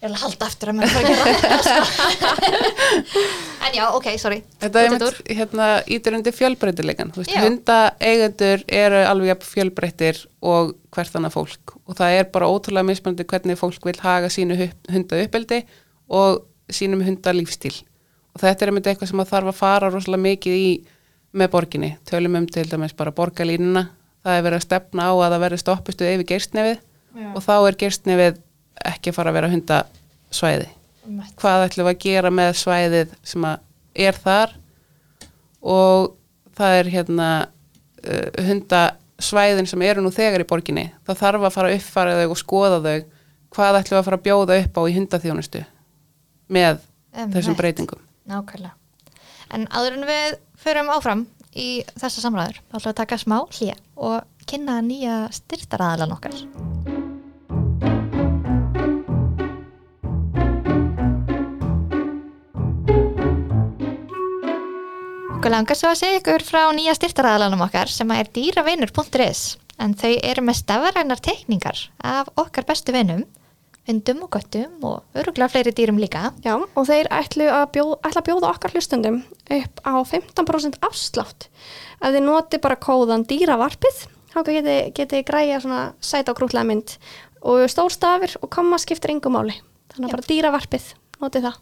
ég vil halda aftur að mér fara að gera en já, ok, sorry. Þetta er með hérna ítur undir fjölbreytilegan hundaeigendur eru alveg jafn fjölbreyttir og hvert annað fólk. Og það er bara ótrúlega mismandi hvernig fólk vil haga sínu hu- hunda uppeldi og sínum hunda lífstíl og þetta er einmitt eitthvað sem þarf að fara rosalega mikið í með borginni, tölum um til dæmis bara borgarlínuna, það er verið að stefna á að það verði stoppustu yfir geirstnefið Já. og þá er geirstnefið ekki fara að vera hundasvæði. Hvað ætlum við að gera með svæðið sem er þar? Og það er hérna uh, hundasvæðin sem eru nú þegar í borginni. Það þarf að fara að uppfara þau og skoða þau. Hvað ætlum við að fara að bjóða upp á í hundaþjónustu með Einmitt. þessum breytingum? Nákvæmlega. En áður en við förum áfram í þessa samræður þá ætlum við að taka smá hlýja og kynna nýja styrtaraðalan okkar Okkur langar svo að segja ykkur frá nýja styrtaraðalanum okkar sem er dýravinur.is en þau eru með stafrænar teikningar af okkar bestu vinum hundum og göttum og öruglega fleiri dýrum líka. Já, og þeir ætlu að bjóða, ætla að bjóða okkar hlustundum upp á 15% afslátt. Ef þið noti bara kóðan dýravarpið þá geti, geti græja svona sæta og grútlega mynd. Og stórstafir og komma skiptir engum máli. Þannig að bara dýravarpið, notið það.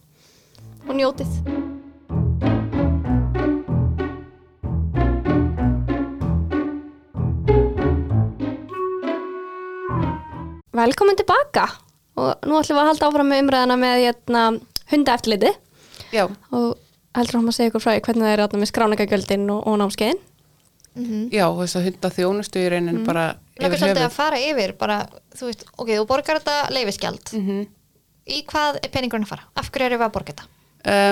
Og njótið Velkomin tilbaka og nú ætlum við að halda áfram með umræðana með hérna, hundaeftirliti Já, og heldur hann að segja ykkur frá því hvernig það er þarna með skráningagjöldin og, og námskeiðin mm já, og þess að hunda þjónustu í raunin bara Langar yfir svolítið höfuð. að fara yfir bara, þú veist, ok, þú borgar þetta leifiskjald Mhm. í hvað er peningurinn að fara? Af hverju erum við að borga þetta?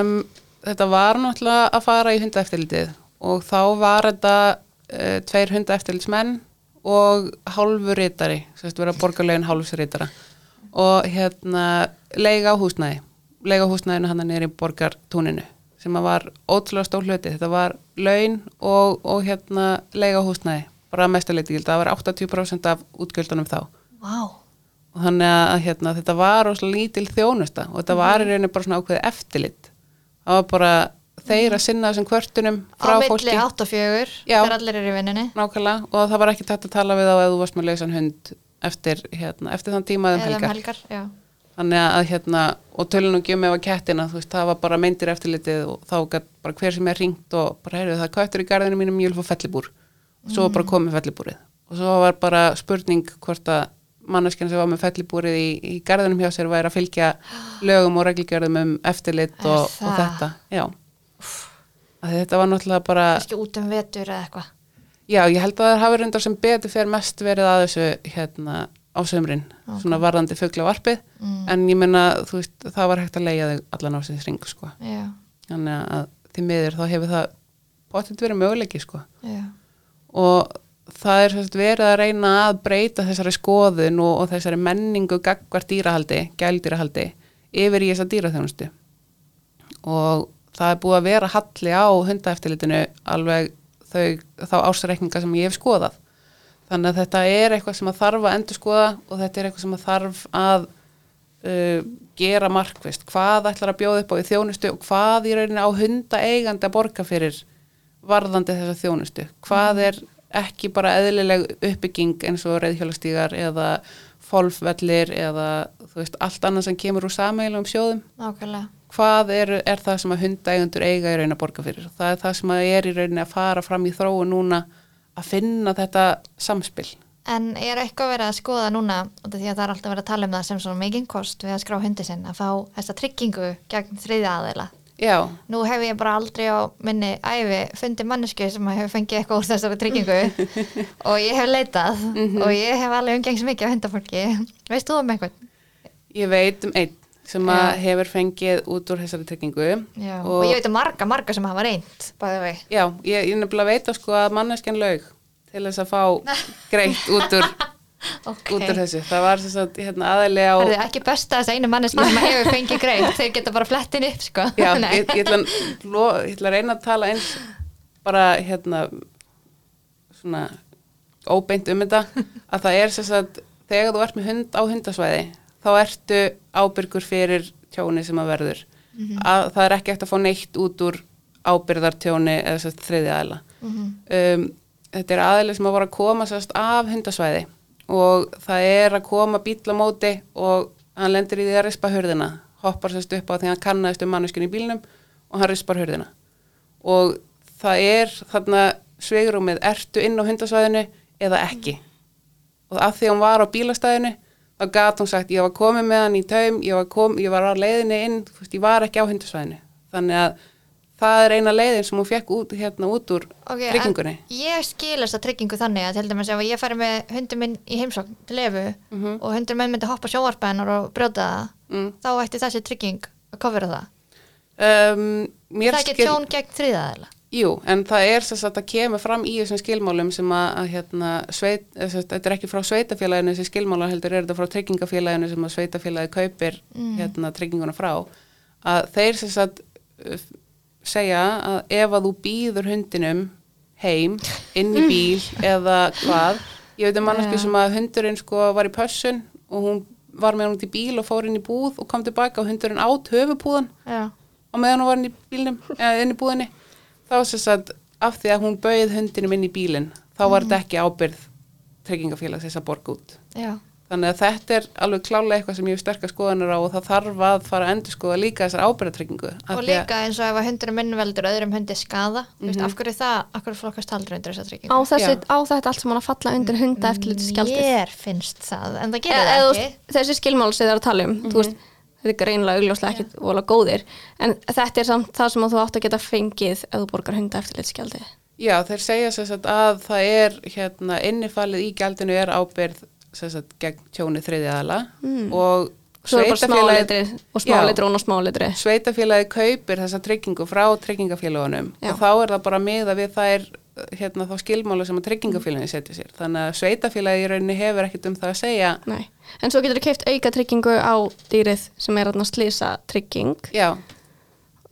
Um, þetta var náttúrulega að fara í hundaeftirlitið og þá var þetta uh, tveir hundaeftirlitsmenn og hálfur rítari, sérst vera borgarlegin hálfs rítara og hérna leiga á húsnæði, leiga á húsnæðinu hann nýri borgartúninu sem var ótrúlega stór hluti, þetta var laun og, og hérna leiga á húsnæði, bara mestuleiti það var 80% af útgjöldunum þá. Vá, og þannig að hérna, þetta var lítil þjónusta og þetta var í rauninni bara svona ákveðið eftirlit. Það var bara þeir að sinna þessum kvörtunum á frá milli fólki. 8 og 4 Já. þegar allir eru í vinninni nákvæmlega og það var ekki tætt að tala við á ef þú varst með lausan hund eftir, hérna, eftir þann tíma um eða um helgar. helgar, já. Þannig að hérna, og tölun og gjömi var kettina, þú veist, það var bara meindir eftirlitið og þá gætt bara hver sem er ringt og bara heyrðu það köttur í garðinu mínum vil fá fellibúr. Og svo var bara komið fellibúrið. Og svo var bara spurning hvort að manneskjan sem var með fellibúrið í, í garðinum hjá sér væri að fylgja lögum og reglgjörðum um eftirlit og, og þetta já. að þetta var náttúrulega bara kannski út um vetur eða eitthvað. Já, ég held að það hafi reyndar sem betur fyrir mest verið að þessu hérna á sömrin, svona varðandi fugla varpið, Mm. en ég meina þú veist, það var hægt að leia þau allan á sinni ring sko, já, þannig að því miður þá hefur það potið verið möguleiki sko. Já, og það er sérst verið að reyna að breyta þessari skoðun og, og þessari menningu gagvar dýrahaldi, gældýrahaldi yfir í þessa dýraþjónustu. Og það er búið að vera halli á hundaeftilitinu alveg þau, þá ásreikninga sem ég hef skoðað. Þannig að þetta er eitthvað sem að þarf að endur skoða og þetta er eitthvað sem að þarf að uh, gera markvist hvað ætlar að bjóða upp á í þjónustu og hvað í rauninni á hundaeigandi að borga fyrir varðandi þessa þjónustu? Hvað er ekki bara eðlileg uppbygging eins og reyðhjólastígar eða fólfvellir eða þú veist allt annað sem kemur úr sameilum sjóðum? Nákvæmlega hvað er, er það sem að hundaeigundur eiga í rauninni að borga fyrir það er það sem að er í rauninni að fara fram í þróun núna að finna þetta samspil En er eitthvað verið að skoða núna af því að það er alltaf verið að tala um það sem svona mikinn kost við að skrá hundi sinn að fá þessa tryggingu gegn þriðja aðeila. já, Nú hef ég bara aldrei á minni æfi fundið mannesku sem hefur fengið eitthvað úr þessari tryggingu og ég hef leitað og ég hef alveg umgengs mikið á hundafólki. Veist þú um einhvern? ég veit um einn sem að Já. hefur fengið út úr þessari tryggingu Já. Og, ég veit um marga, marga sem hafa reynd, bæði vei. já, ég, ég nefnilega veit að sko að manneskjan laug til þess að fá greitt út úr, Ok. út úr þessu það var þess að hérna, aðeinslega á Það er ekki besta þess einu manneski sem hefur fengið greið, þeir geta bara flettin upp, sko. Já, ég, ég, ætla, að lo- ég ætla að reyna að tala eins bara hérna svona óbeint um þetta að það er þess að þegar þú ert með hund á hundasvæði þá ertu ábyrgur fyrir tjóni sem að verður. Að það er ekki eftir að fá neitt út úr ábyrðartjóni eða að þriði aðila. Um, þetta er aðili sem að voru að koma sérst af hundasvæði og það er að koma bíl á móti og hann lendir í því að rispa hurðina. Hoppar sérst upp á því að hann kannaðist um manneskinn í bílnum og hann rispar hurðina. Og það er þarna sveigrúmið, ertu inn á hundasvæðinu eða ekki? Og af því að hún var á bílastæðinu þá gat hún sagt, ég var komið með hann í taum ég var, kom, ég var á leiðinni inn veist, ég var ekki á hundasvæðinu þannig að það er eina leiðin sem hún fekk út, hérna út úr Ok, tryggingunni ég skil þessa tryggingu þannig að til dæmis ef ég færi með hundum minn í heimsókn til lefu Mhm. og hundur minn myndi hoppa sjóvarpennar og brjóta það mm. þá ætti þessi trygging að kofera það um, mér það er ekki skil- tjón gegn þriðaðila Jú, en það er þess að það kemur fram í þessum skilmálum sem að, að hérna, sveit, þetta er ekki frá sveitafélaginu þessi skilmálar heldur er þetta frá tryggingafélaginu sem að sveitafélagi kaupir hérna, trygginguna frá. Að þeir sem sagt uh, segja að ef að þú býður hundinum heim inn í bíl eða hvað ég veit um manneski Já. sem að hundurinn sko var í pössun og hún var með hún í bíl og fór inn í búð og kom tilbaka og hundurinn át höfupúðan Já, á meðan hún var inn í bílnum, eða inn í búðinni þá sem sagt af því að hún bauð hundinum inn í bílinn þá var þetta ekki ábyrð tryggingafélags þess að borga út. Já, þannig að þetta er alveg klálega eitthvað sem ég hef sterkar skoðanir á og það þarf að fara að endur skoða líka þessar ábyrðatryggingu og líka eins og ef að hundurinn minn veldur öðrum hundi skada mm veist, af hverju það, af hverju flokkast aldrei undir þessa á, tryggingu þessi, Já. á þetta allt sem hann að falla undir hunda eftirlitsgjaldið. Mér finnst það, en það gerir Eða- það ekki. þessi skilmál sem það er að tala um þú veist, þetta er greinlega augljóslega ekkit vola góðir. En þetta er samt það sem þú átt að geta fengið ef þú borgar hunda eftirlitsgjaldið Já, þeir segja sagt að það er hérna innifalið í gjaldinu er ábyrð sagt gegn tjóni þriðjaðala mm. og smáleitri sveitafélagi kaupir þessa tryggingu frá tryggingafélagunum og þá er það bara miða við þær hérna þá skilmála sem að tryggingafélagin setja sér. Þannig að sveitafélagi í rauninni hefur ekkert um það að segja. Nei. en svo getur þú keift auka tryggingu á dýrið sem er þarna slísa trygging já,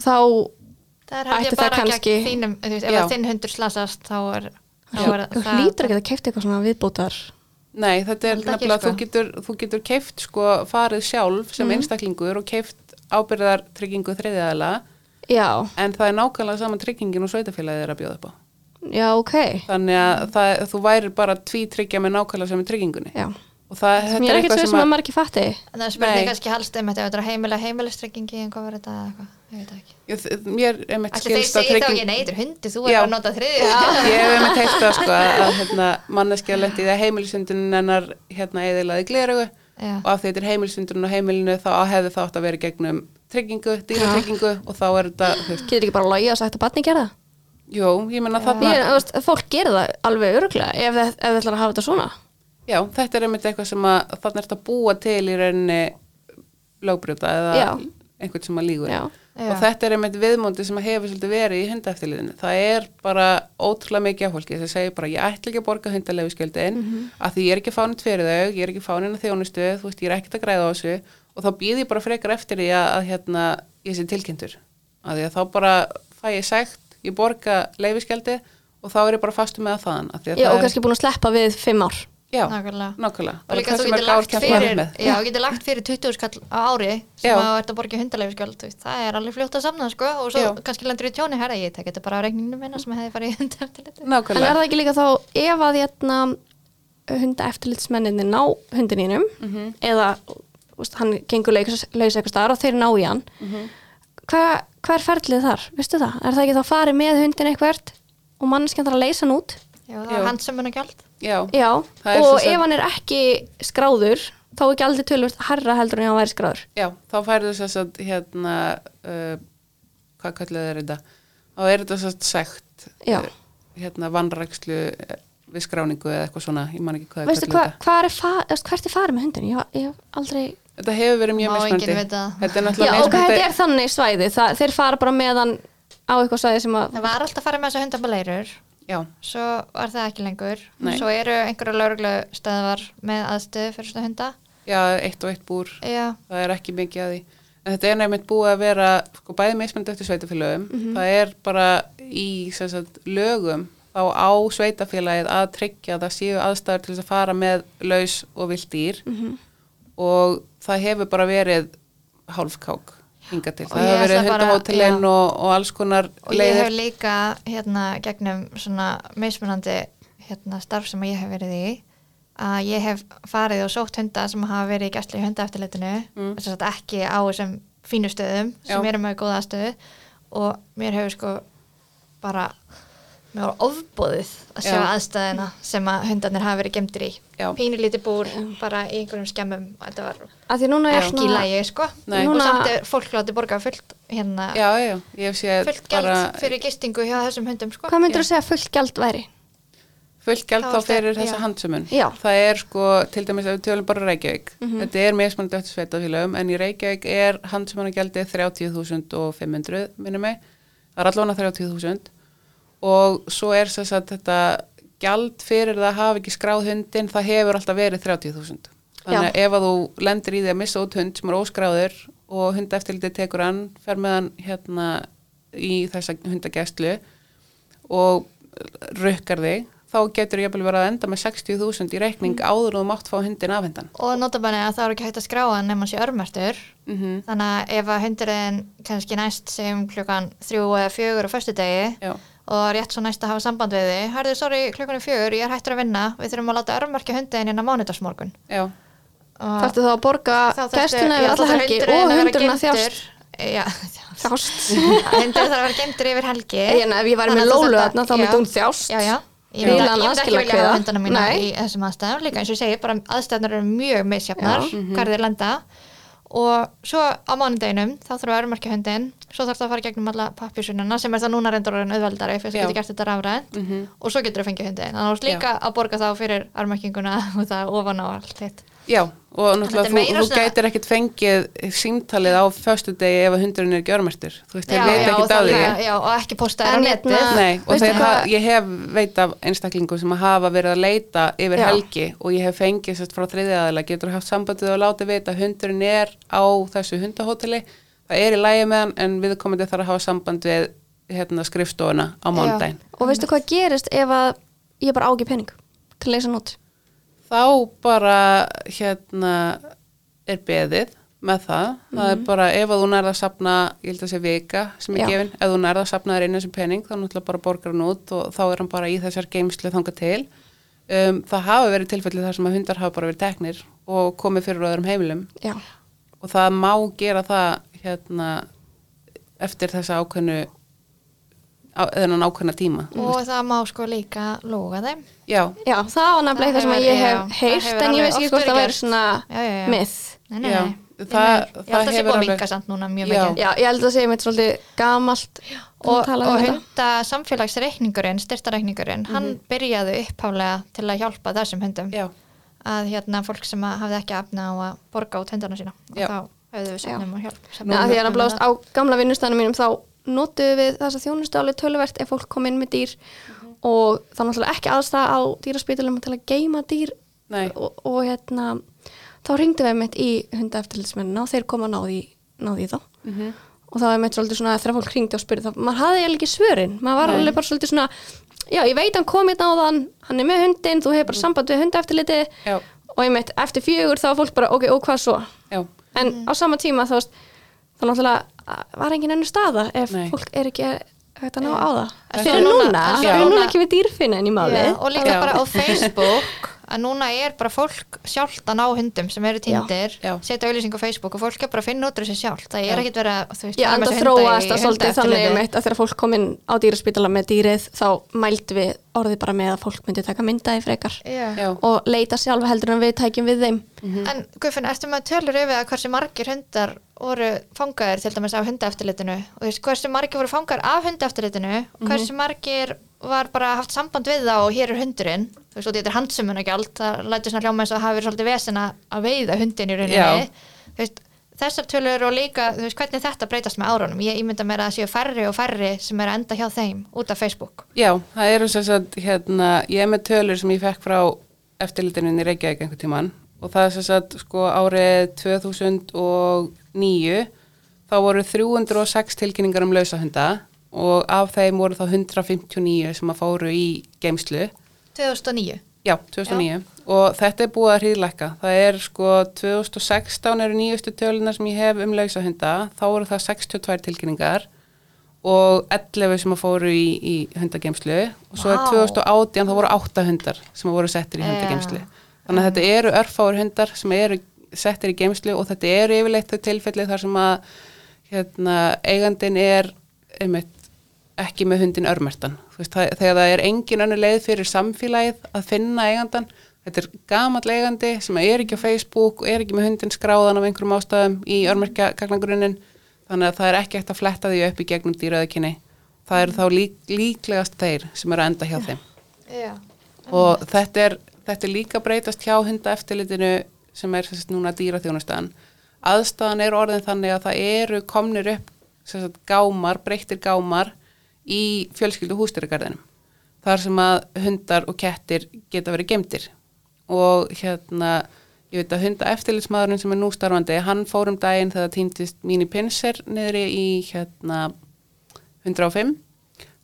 þá Það Ætti það bara kannski- þínum, þú veist, ef að þinn hundur slasast þá er, þá er þú hlýtur ekki að keift eitthvað svona viðbútar nei þetta er nefnilega sko. þú getur, þú getur keift sko farið sjálf sem Mhm. einstaklingur og keift ábyrðar tryggingu þriðjaðala já, en það er nákvæmlega saman tryggingin og sveitafélagið er að bjóða upp á já, ok. Þannig að það, þú væri bara tví tryggja með nákvæmlega sem er tryggingunni. Já. og það, sem ég er eitthvað svo sem sem að að maður ekki fatti. En það spurning Nei. kannski halst um þetta þetta heimilega heimilistryggingi en hvað var þetta eða eitthvað, ég veit ekki. Ég, mér er þeir skilst að segja þá trygging ekki nei, þetta er hundi, þú er bara að nota þriði ég hef heilt það sko að, að hérna, manneskja lendi í það heimilisundun hennar hérna eðilaði glerugu Já. og af því þetta er heimilisundun á heimilinu þá hefði það átt að vera gegnum tryggingu, dýratryggingu og þá er þetta, getur ekki bara logið og sagt að batni gera það jú, ég menna þarna ég, veist, fólk gerir það alveg öruglega ef það ef það ætlar að hafa þetta svona. Já, þetta er einmitt eitthvað sem að þarna er þetta að búa til í rauninni lögbrjóta eða Já. einhvern sem að lígur. Já. Og þetta er einmitt viðmóndi sem að hefur svolítið verið í hundaeftirliðinu það er bara ótrúlega mikið af fólki sem segir bara ég ætla ekki að borga hundalegu Mhm. af því ég er ekki fánit fyrir þau ég er ekki fánin að þjónustu, þú veist ég er ekkert að græða á þessu. Og þá býð ég bara frekar eftir því að, að hérna, ég sé tilkynntur. Að því að þá bara fæ ég sagt ég borga leifiskjaldi og þá er ég bara fastu með það þaðan af því að já, það og kannski búin að sleppa við fimm ár já, Nákvæmlega. nákvæmlega og líka það þú getur er lagt fyrir já, þú getur lagt fyrir 20 skall á ári sem Já. að þú ert að borga hundalefiskjöld það er alveg fljótt að samna sko og svo Já. kannski lendur í tjóni herra ég tek þetta bara á reikninginu minna sem hefði farið í hundaeftirliti en er það ekki líka þá ef að hérna, hunda eftirlitsmenninni ná hundinínum Mhm. eða úst, hann gengur laus laus eitthvað staðar og þeir ná í hann Mhm. Hvað hva er ferlið þar, veistu það? er það ekki þá farið með hundin eitthvert og manneskjan þarf að leysa hann út já, það Já. er handsömmun og gjald já, já, Það er og svo sem- ef hann er ekki skráður þá er ekki aldrei tölvöld herra heldur en hann væri skráður Já, þá færðu þess að hérna, uh, hvað kallið er þetta? Þá er þetta að sekt, Já. uh, hérna, vannrækslu við skráningu eða eitthvað svona, ég man ekki hvað veistu kallið hvað, þetta. hvað er, fa eða, hvert er farið með hundin? ég, ég hef aldrei Þetta hefur verið mjög Má mismandi. enginn vita. Þetta er já, náttúrulega ok, þetta er þannig svæði það, þeir fara bara með hann á eitthvað svæði sem að það var alltaf farið með þessu hundabalærur Já, svo var það ekki lengur Nei. svo eru einhverju lauruglu stöðvar með aðstöðu fyrir svona hunda já, eitt og eitt búr, já, það er ekki mikið að því. En þetta er nefnitt búið að vera, sko, bæði mismandi eftir sveitafélögum. Mhm. Það er bara í sem sagt, lögum þá á sveitafélagið að tryggja að það séu aðstæður til þess að fara með laus og vilt dýr. Mhm. og það hefur bara verið hálfkák hinga til. Það hefur verið hundahótelin og, og alls konar og ég hef leiðir. líka hérna gegnum svona mismunandi hérna starf sem ég hef verið í að ég hef farið og sótt hunda sem hafa verið í gæsli í hundaeftirlitinu Mm. þess að ekki á þessum fínu stöðum sem Já. eru með góða stöðu og mér hefur sko bara mér var ofbóðið að sjá Já. aðstæðina sem að hundarnir hafa verið gemdir í Já. pínu lítið búr bara í einhverjum skemmum og þetta var að því núna er ekki í lægi sko Nei. og Núna- samt er fólk látið borga fullt hérna Já, já, ég hef séð fullt gjald bara fyrir gistingu hjá þessum hundum sko. hvað myndur þú segja að fullt gjald væri? fullt gjald Þá fyrir þessa. Já. Það er sko, til dæmis ef við tölum bara Reykjavík, þetta er mismunandi eftir sveitafélögum, en í Reykjavík er handsömunagjaldið 30.500 minnum mig, það er allavega 30.000 og svo er þess að þetta gjald fyrir það að hafa ekki skráð hundin, það hefur alltaf verið 30.000. Þannig að ef að þú lendir í því að missa út hund sem er óskráður og hundaeftirlitið tekur hann, fer með hann hérna í þessa hundagæslu og rukkar þig, þá getur ég verið að enda með 60.000 í reikning áður og þú mátt fá hundin afhendan. og notabenni að það er ekki hægt að skráa hann nema hann sé örmertur Mm -hmm. þannig að ef að hundurinn kannski næst sem klukkan þrjú eða fjögur á föstudegi Já, og rétt svo næst að hafa samband við þig herðu, sorry, klukkan er fjögur, ég er hættur að vinna við þurfum að láta örmerkja hundin inn á mánudagsmorgun. Já, og þarftu þá að borga já, yfir alla helgi og hundurinn að þjást? Já, þjást. Hundur þarf að vera gemdur yfir helgi. En ef ég væri með lólu þarna þá myndi hún þjást. Já, já Ég myndi ekki vilja hafa hundana mína Nei. í þessum aðstæðum. Líka eins og ég segi, bara aðstæðunar eru mjög misjafnar Já. hvar þeir lenda. Og svo á mánudeginum þá þarf að örmerkja hundin svo þarf það að fara gegnum alla pappjúsununa sem er það núna reyndur orðin auðveldari fyrst Já. getur gert þetta rafrænt. Mhm. og svo getur það fengið hundin þannig að þú ert líka að borga þá fyrir örmerkinguna og það ofan á allt hitt Já, og Þetta náttúrulega þú, gætir ekkert fengið símtalið á föstu degi ef að hundurinn er ekki örmertur. Þú veist, þeir og ekkert á það því. já, og ekki posta þér á netið hérna- Nei, og hvað- ha, ég hef veit af einstaklingum sem hafa verið að leita yfir Já. helgi og ég hef fengið sérst frá þriðja aðeila, getur haft sambandið og látið vita að hundurinn er á þessu hundahóteli, það er í lægi með hann en viðkomandi þarf að hafa samband við hérna, skrifstofuna á mándaginn. og veistu hvað gerist ef að ég bara á ekki pening til að leysa nót Þá bara hérna er beðið með það, það er bara ef að þú nærða að sapna, ég held að sé vika sem er Já. gefin, ef þú nærða að sapna þér inn þessum pening þá náttúrulega bara borgar hann út og þá er hann bara í þessar geimslu þangað til. Um, það hafa verið tilfellið þar sem að hundar hafa bara verið teknir og komið fyrir öðrum heimilum. Já, og það má gera það hérna eftir þessa ákveðnu þennan ákveðna tíma og það má sko líka lúga þeim já, já, það var nefnilega eitthvað sem ég hef það hefur en ég veist ekki hvort það væri svona nei. það- Ég það held að það sé búið að minka samt núna mjög mikið. Já, ég held að segja mitt svolítið gamalt og, og um hunda samfélagsreikningurinn, styrtareikningurinn hann byrjaði upphálega til að hjálpa þessum hundum. Já, að hérna fólk sem að hafði ekki afna á að borga út hundana sína. Og Já. þá höfðu við sefnum og hjálp Já, því að blást á gamla vinnustæðanum mínum þá notuðu við þessa þjónustu alveg töluvert ef fólk kom inn með dýr og þá náttúrulega ekki aðstæða á dýraspítalum til að geima dýr og, og hérna þá ringdum við mitt í hundaeftirlitsmennina og þeir koma að náði, náði í þá Mhm. og þá er mitt svolítið svona þegar fólk ringdi og spurði þá, maður hafði eiginlega ekki svörin maður var Nei. alveg bara svolítið svona já, ég veit hann komið náðan, hann er með hundin þú hefur bara samband við hundaeftirliti og ég mitt eftir fjögur þá var fólk bara ok, og hvað svo? já en á sama tíma þá, þá náttúrulega var engin ennur staða ef Nei. fólk er ekki hægt að ná á það? En fyrir núna, en fyrir núna kemur dýrfinna inn í málið? Já, og líka Já. bara á Facebook að núna er bara fólk sjálft að ná hundum sem eru týndir, Já. setja auðlýsing á Facebook og fólk er bara að finna út úr þessi sjálft. Það er Já. ekkit verið að þú veist, Já, fara en með það þessi hunda þróast í það svolítið þannig um að þegar fólk kom inn á dýraspítala með dýrið þá mældi við orðið bara með að fólk myndi taka myndaði frekar. Já. Og leita sjálf heldur en við tækjum við þeim. En Guðfinn, ertu með tölur yfir að hversu margir hundar voru fangaðir til dæmis af hundaeftirlitinu? Og þú veist, hversu margir voru fangaðir af hundaeftirlitinu? Og hversu margir var bara haft samband við það og hér er hundurinn? Þú veist, þetta er handsumunagjald það lætur svona hljóma eins og hafi verið svolítið vesen að veiða hundin í rauninni. Þú veist, þessar tölur og líka þú veist, hvernig þetta breytast með árunum. Ég ímynda mér að það séu færri og færri sem er að enda hjá þeim út af Facebook. Já, það eru sem sagt, hérna, ég er með tölur sem ég fekk frá eftirlitinu í Reykjavík einhvern tíman og það er sem sagt, sko, árið 2009 þá voru 306 tilkynningar um lausahunda og af þeim voru þá 159 sem að fóru í geimslu 2009 Já, 2009 og þetta er búið að hríðlækka. Það er sko 2016 eru nýjustu töluna sem ég hef um lausahunda, þá voru það 62 tilkynningar og 11 sem að fóru í, í hundageimslu og svo Vá. er 2018 þá voru 8 hundar sem að voru settir í Já. hundageimslu. Þannig að þetta eru örfáur hundar sem eru settir í geimslu og þetta eru yfirleitt þau tilfelli þar sem að hérna, eigandin er einmitt ekki með hundin örmertan. Veist, það, þegar það er engin önnu leið fyrir samfélagið að finna eigandan, þetta er gamall eigandi sem er ekki á Facebook er ekki með hundin skráðan af einhverjum ástæðum í örmerkja gagnagrunin, þannig að það er ekki eftir að fletta því upp í gegnum dýraðukinni. Það eru þá lík, líklegast þeir sem eru að enda hjá þeim. Já. Og þetta er, þetta er líka breytast hjá hundaeftirlitinu sem er sérst, núna dýraþjónustan. Aðstæðan er orðin þannig að það eru komnir upp sérst, gámar, breyttir gámar í fjölskyldu hústýragarðinum. Þar sem að hundar og kettir geta verið gemdir. Og hérna, ég veit að hunda eftirlitsmaðurinn sem er nú starfandi, hann fór um daginn þegar týndist mín í pinser niðri í hérna 105.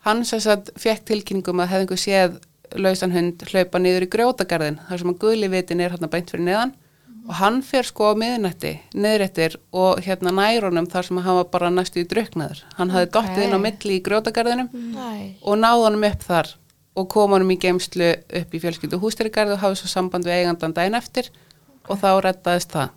Hann sagt fekk tilkynningum að hefði einhver séð lausan hund hlaupa niður í grjótagarðin þar sem að guðli vitin er hérna beint fyrir neðan og hann fer sko á miðnætti niðrættir og hérna nærunum þar sem hann var bara næstu í druknaður. Hann hafði Ok. dottið inn á milli í grjótagarðinum Næ. og náði honum upp þar og kom honum í geimslu upp í fjölskyldu hústýrigarði og hafði svo samband við eigandan daginn eftir og þá rettaðist það.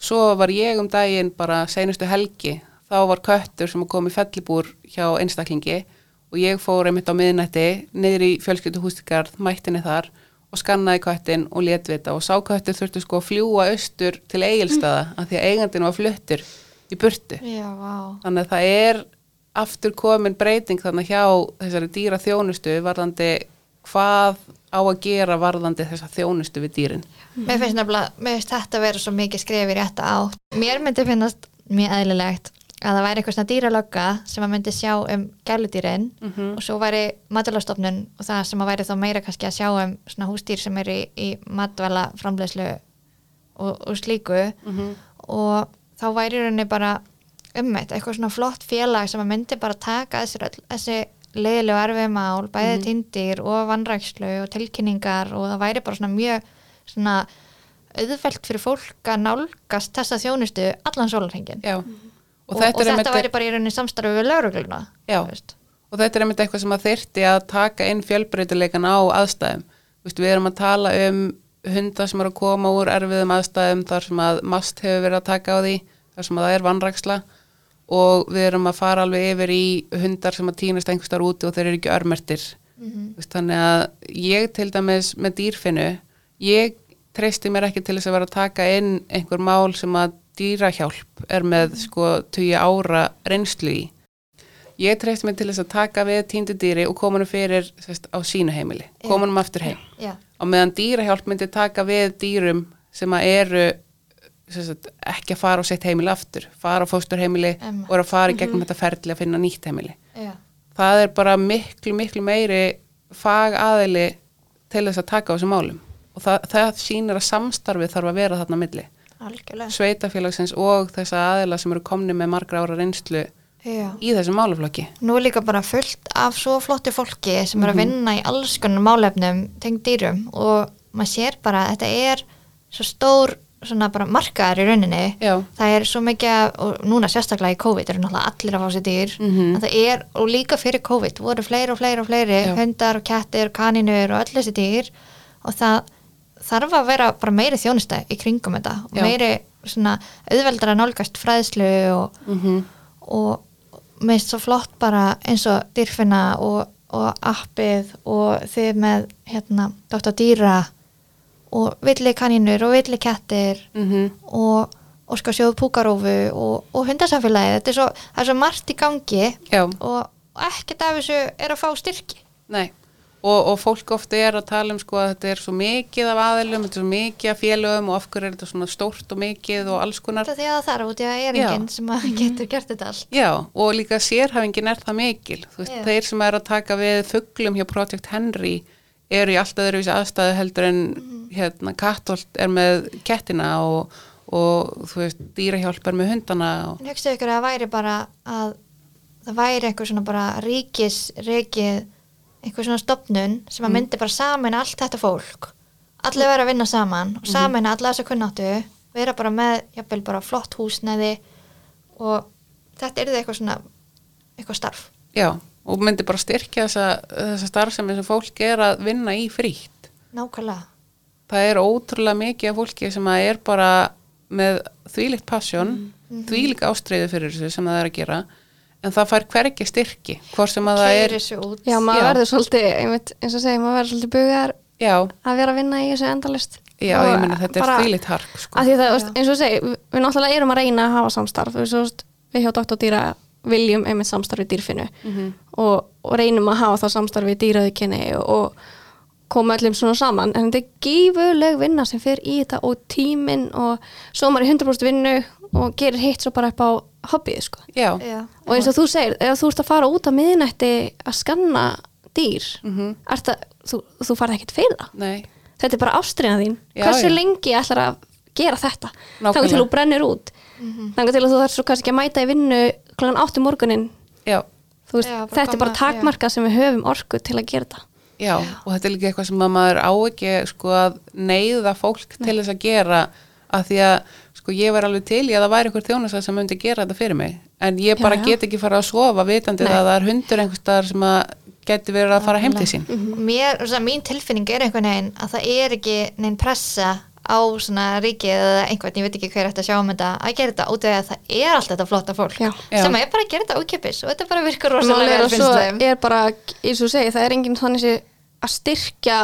Svo var ég um daginn bara seinustu helgi, þá var köttur sem kom í fellibúr hjá einstaklingi og ég fór einmitt á miðnætti niður í fjölskyldu hústýrigarð, mættinni þar og skannaði köttin og létvita og sá köttin þurfti sko að fljúa austur til eigilstaða af því að eigandinn var fluttur í burtu. Já, vá. Þannig að það er aftur komin breyting þannig hjá þessari dýra þjónustu varðandi hvað á að gera varðandi þessa þjónustu við dýrin. Mér finnst nefnilega, mér finnst þetta að vera svo mikið skref í rétta átt. Mér myndi finnast mjög eðlilegt að það væri eitthvað svona dýralögga sem að myndi sjá um gæludýrin og svo væri matvælastofnun og það sem að væri þá meira kannski að sjá um svona húsdýr sem eru í, í matvæla framleiðslu og, og slíku. Og þá væri í rauninni bara ummeitt, eitthvað svona flott félag sem að myndi bara taka þessir öll, þessi leiðilegu erfiðmál, bæði mm tindir og vannrækslu og tilkynningar og það væri bara svona mjög svona auðvelt fyrir fólk að nálgast þessa þjónustu allan sólarhengin Já. Og, og þetta, einmitt- væri bara í rauninni samstarfi við laurugluna. Og þetta er einmitt eitthvað sem að þyrti að taka inn fjölbreytileikan á aðstæðum. Vistu, við erum að tala um hundar sem eru að koma úr erfiðum aðstæðum þar sem að mast hefur verið að taka á því, þar sem að það er vannræksla og við erum að fara alveg yfir í hundar sem að týnast einhverstar úti og þeir eru ekki örmertir. Mm Þannig að ég til dæmis með dýrfinu, ég treysti mér ekki til þess að vera að taka inn einhver mál sem að dýrahjálp er með sko 20 ára reynslu í. Ég treysti mig til þess að taka við týndu dýri og koma hann fyrir sest, á sínu heimili, koma hann aftur heim. Já. Og meðan dýrahjálp myndi taka við dýrum sem að eru sest, ekki að fara á sitt heimili aftur, fara á fósturheimili Einmitt. og eru að fara í gegnum þetta ferli að finna nýtt heimili. Já. Það er bara miklu, miklu meiri fagaðili til þess að taka á þessum málum. Og það, það sýnir að samstarfið þarf að vera þarna milli. Algjörlega Sveitafélagsins og þessa aðila sem eru komni með margra ára reynslu Já. í þessum málaflokki. Nú er líka bara fullt af svo flotti fólki sem er að vinna í alls konar málefnum tengd dýrum og maður sér bara að þetta er svo stór markaðar í rauninni Já. það er svo mikið, og núna sérstaklega í COVID eru náttúrulega allir að fá sér dýr Mhm. að það er, og líka fyrir COVID voru fleiri og fleiri og fleiri, Já. hundar og kettir kaninur og öll þessi dýr og það þarf að vera bara meiri þjónusta í kringum þetta, og Já. meiri svona auðveldar að nálgast fræðslu og Mm og mér finnst svo flott bara eins og dýrfinna og, og appið og þið með hérna Dr. Dýra og villi kanínur og villi kettir -hmm. og, og sko sjóð púkarófu og, og hundasamfélagi þetta er svo, er svo margt í gangi og, og ekkert af þessu er að fá styrki nei. Og, og fólk ofta er að tala um sko að þetta er svo mikið af aðilum, þetta er svo mikið af félögum og af hverju er þetta svona stórt og mikið og alls konar. þetta að það er út í að er Já. enginn sem að getur gert þetta allt Já, og líka sérhæfingin er það mikil. Þú veist, Já. þeir sem er að taka við fugglum hjá Project Henry eru í alltaf öðruvísi aðstæðu heldur en hérna Katholt er með kettina og, og þú veist, dýrahjálp er með hundana og, hugstu ykkur að það væri bara að það væri einhver svona bara ríkis, reikið, einhver svona stopnun sem að myndi bara samin allt þetta fólk. Allir vera að vinna saman og samin alla þessa kunnáttu, vera bara með, jafnvel bara flott húsnæði og þetta er eitthvað svona, eitthvað starf. já, og myndi bara styrkja þessa, þessa starfsemi sem fólk er að vinna í frítt. Nákvæmlega. það er ótrúlega mikið af fólki sem að er bara með þvílíkt passion, þvílík ástreiðu fyrir þessu sem það er að gera en það fær hvergi styrki hvort sem að það er. Já, maður Já. verður svolítið, einmitt, eins og segja, maður verður svolítið bugar já, að vera að vinna í þessu endalist. já Og ég minna þetta bara- er þvílíkt hark sko. Eins og segja, við náttúrulega erum að reyna að hafa samstarf, veist, við hjá Dr. Dýra viljum einmitt samstarf við dýrfinu Mhm. og, og reynum að hafa það samstarf við dýraðukinni og, og koma öllum svona saman, en þetta er gífuleg vinna sem fer í þetta og tíminn og svo er maður í 100% vinnu og gerir hitt svo bara upp á hobbyið, sko. já, Já. Og eins og þú segir, ef þú ert að fara út á miðnætti að skanna dýr, Mhm. ert að, þú, þú farið ekkert fyrir það. nei Þetta er bara ástriðan þín. Já, Hversu já. lengi ætlar að gera þetta? Þannig til þú brennir út. Þannig til að þú þarf svo kannski að mæta í vinnu kl. 8 morgunin. já, Þú Veist, þetta er bara koma- já. takmarkað sem við höfum orku til að gera þetta. já, og þetta er líka eitthvað sem að maður á ekki sko að neyða fólk til þess að gera að því að sko ég var alveg til í að það væri einhver þjónasa sem myndi gera þetta fyrir mig en ég Já, bara já. get ekki fara að sofa vitandi Nei. að það er hundur einhvers staðar sem að geti verið að fara heim til sín Mér, svona, mín tilfinning er einhvern veginn að það er ekki neinn pressa á svona ríkið eða einhvern, ég veit ekki hver ætti að sjá um þetta að gera þetta út af því að það er alltaf þetta flotta fólk Já. Já. sem er bara að gera þetta ókipis og þetta bara virkar rosalega vel finnst svo þeim er bara, eins og þú segir, það er enginn þannig að styrkja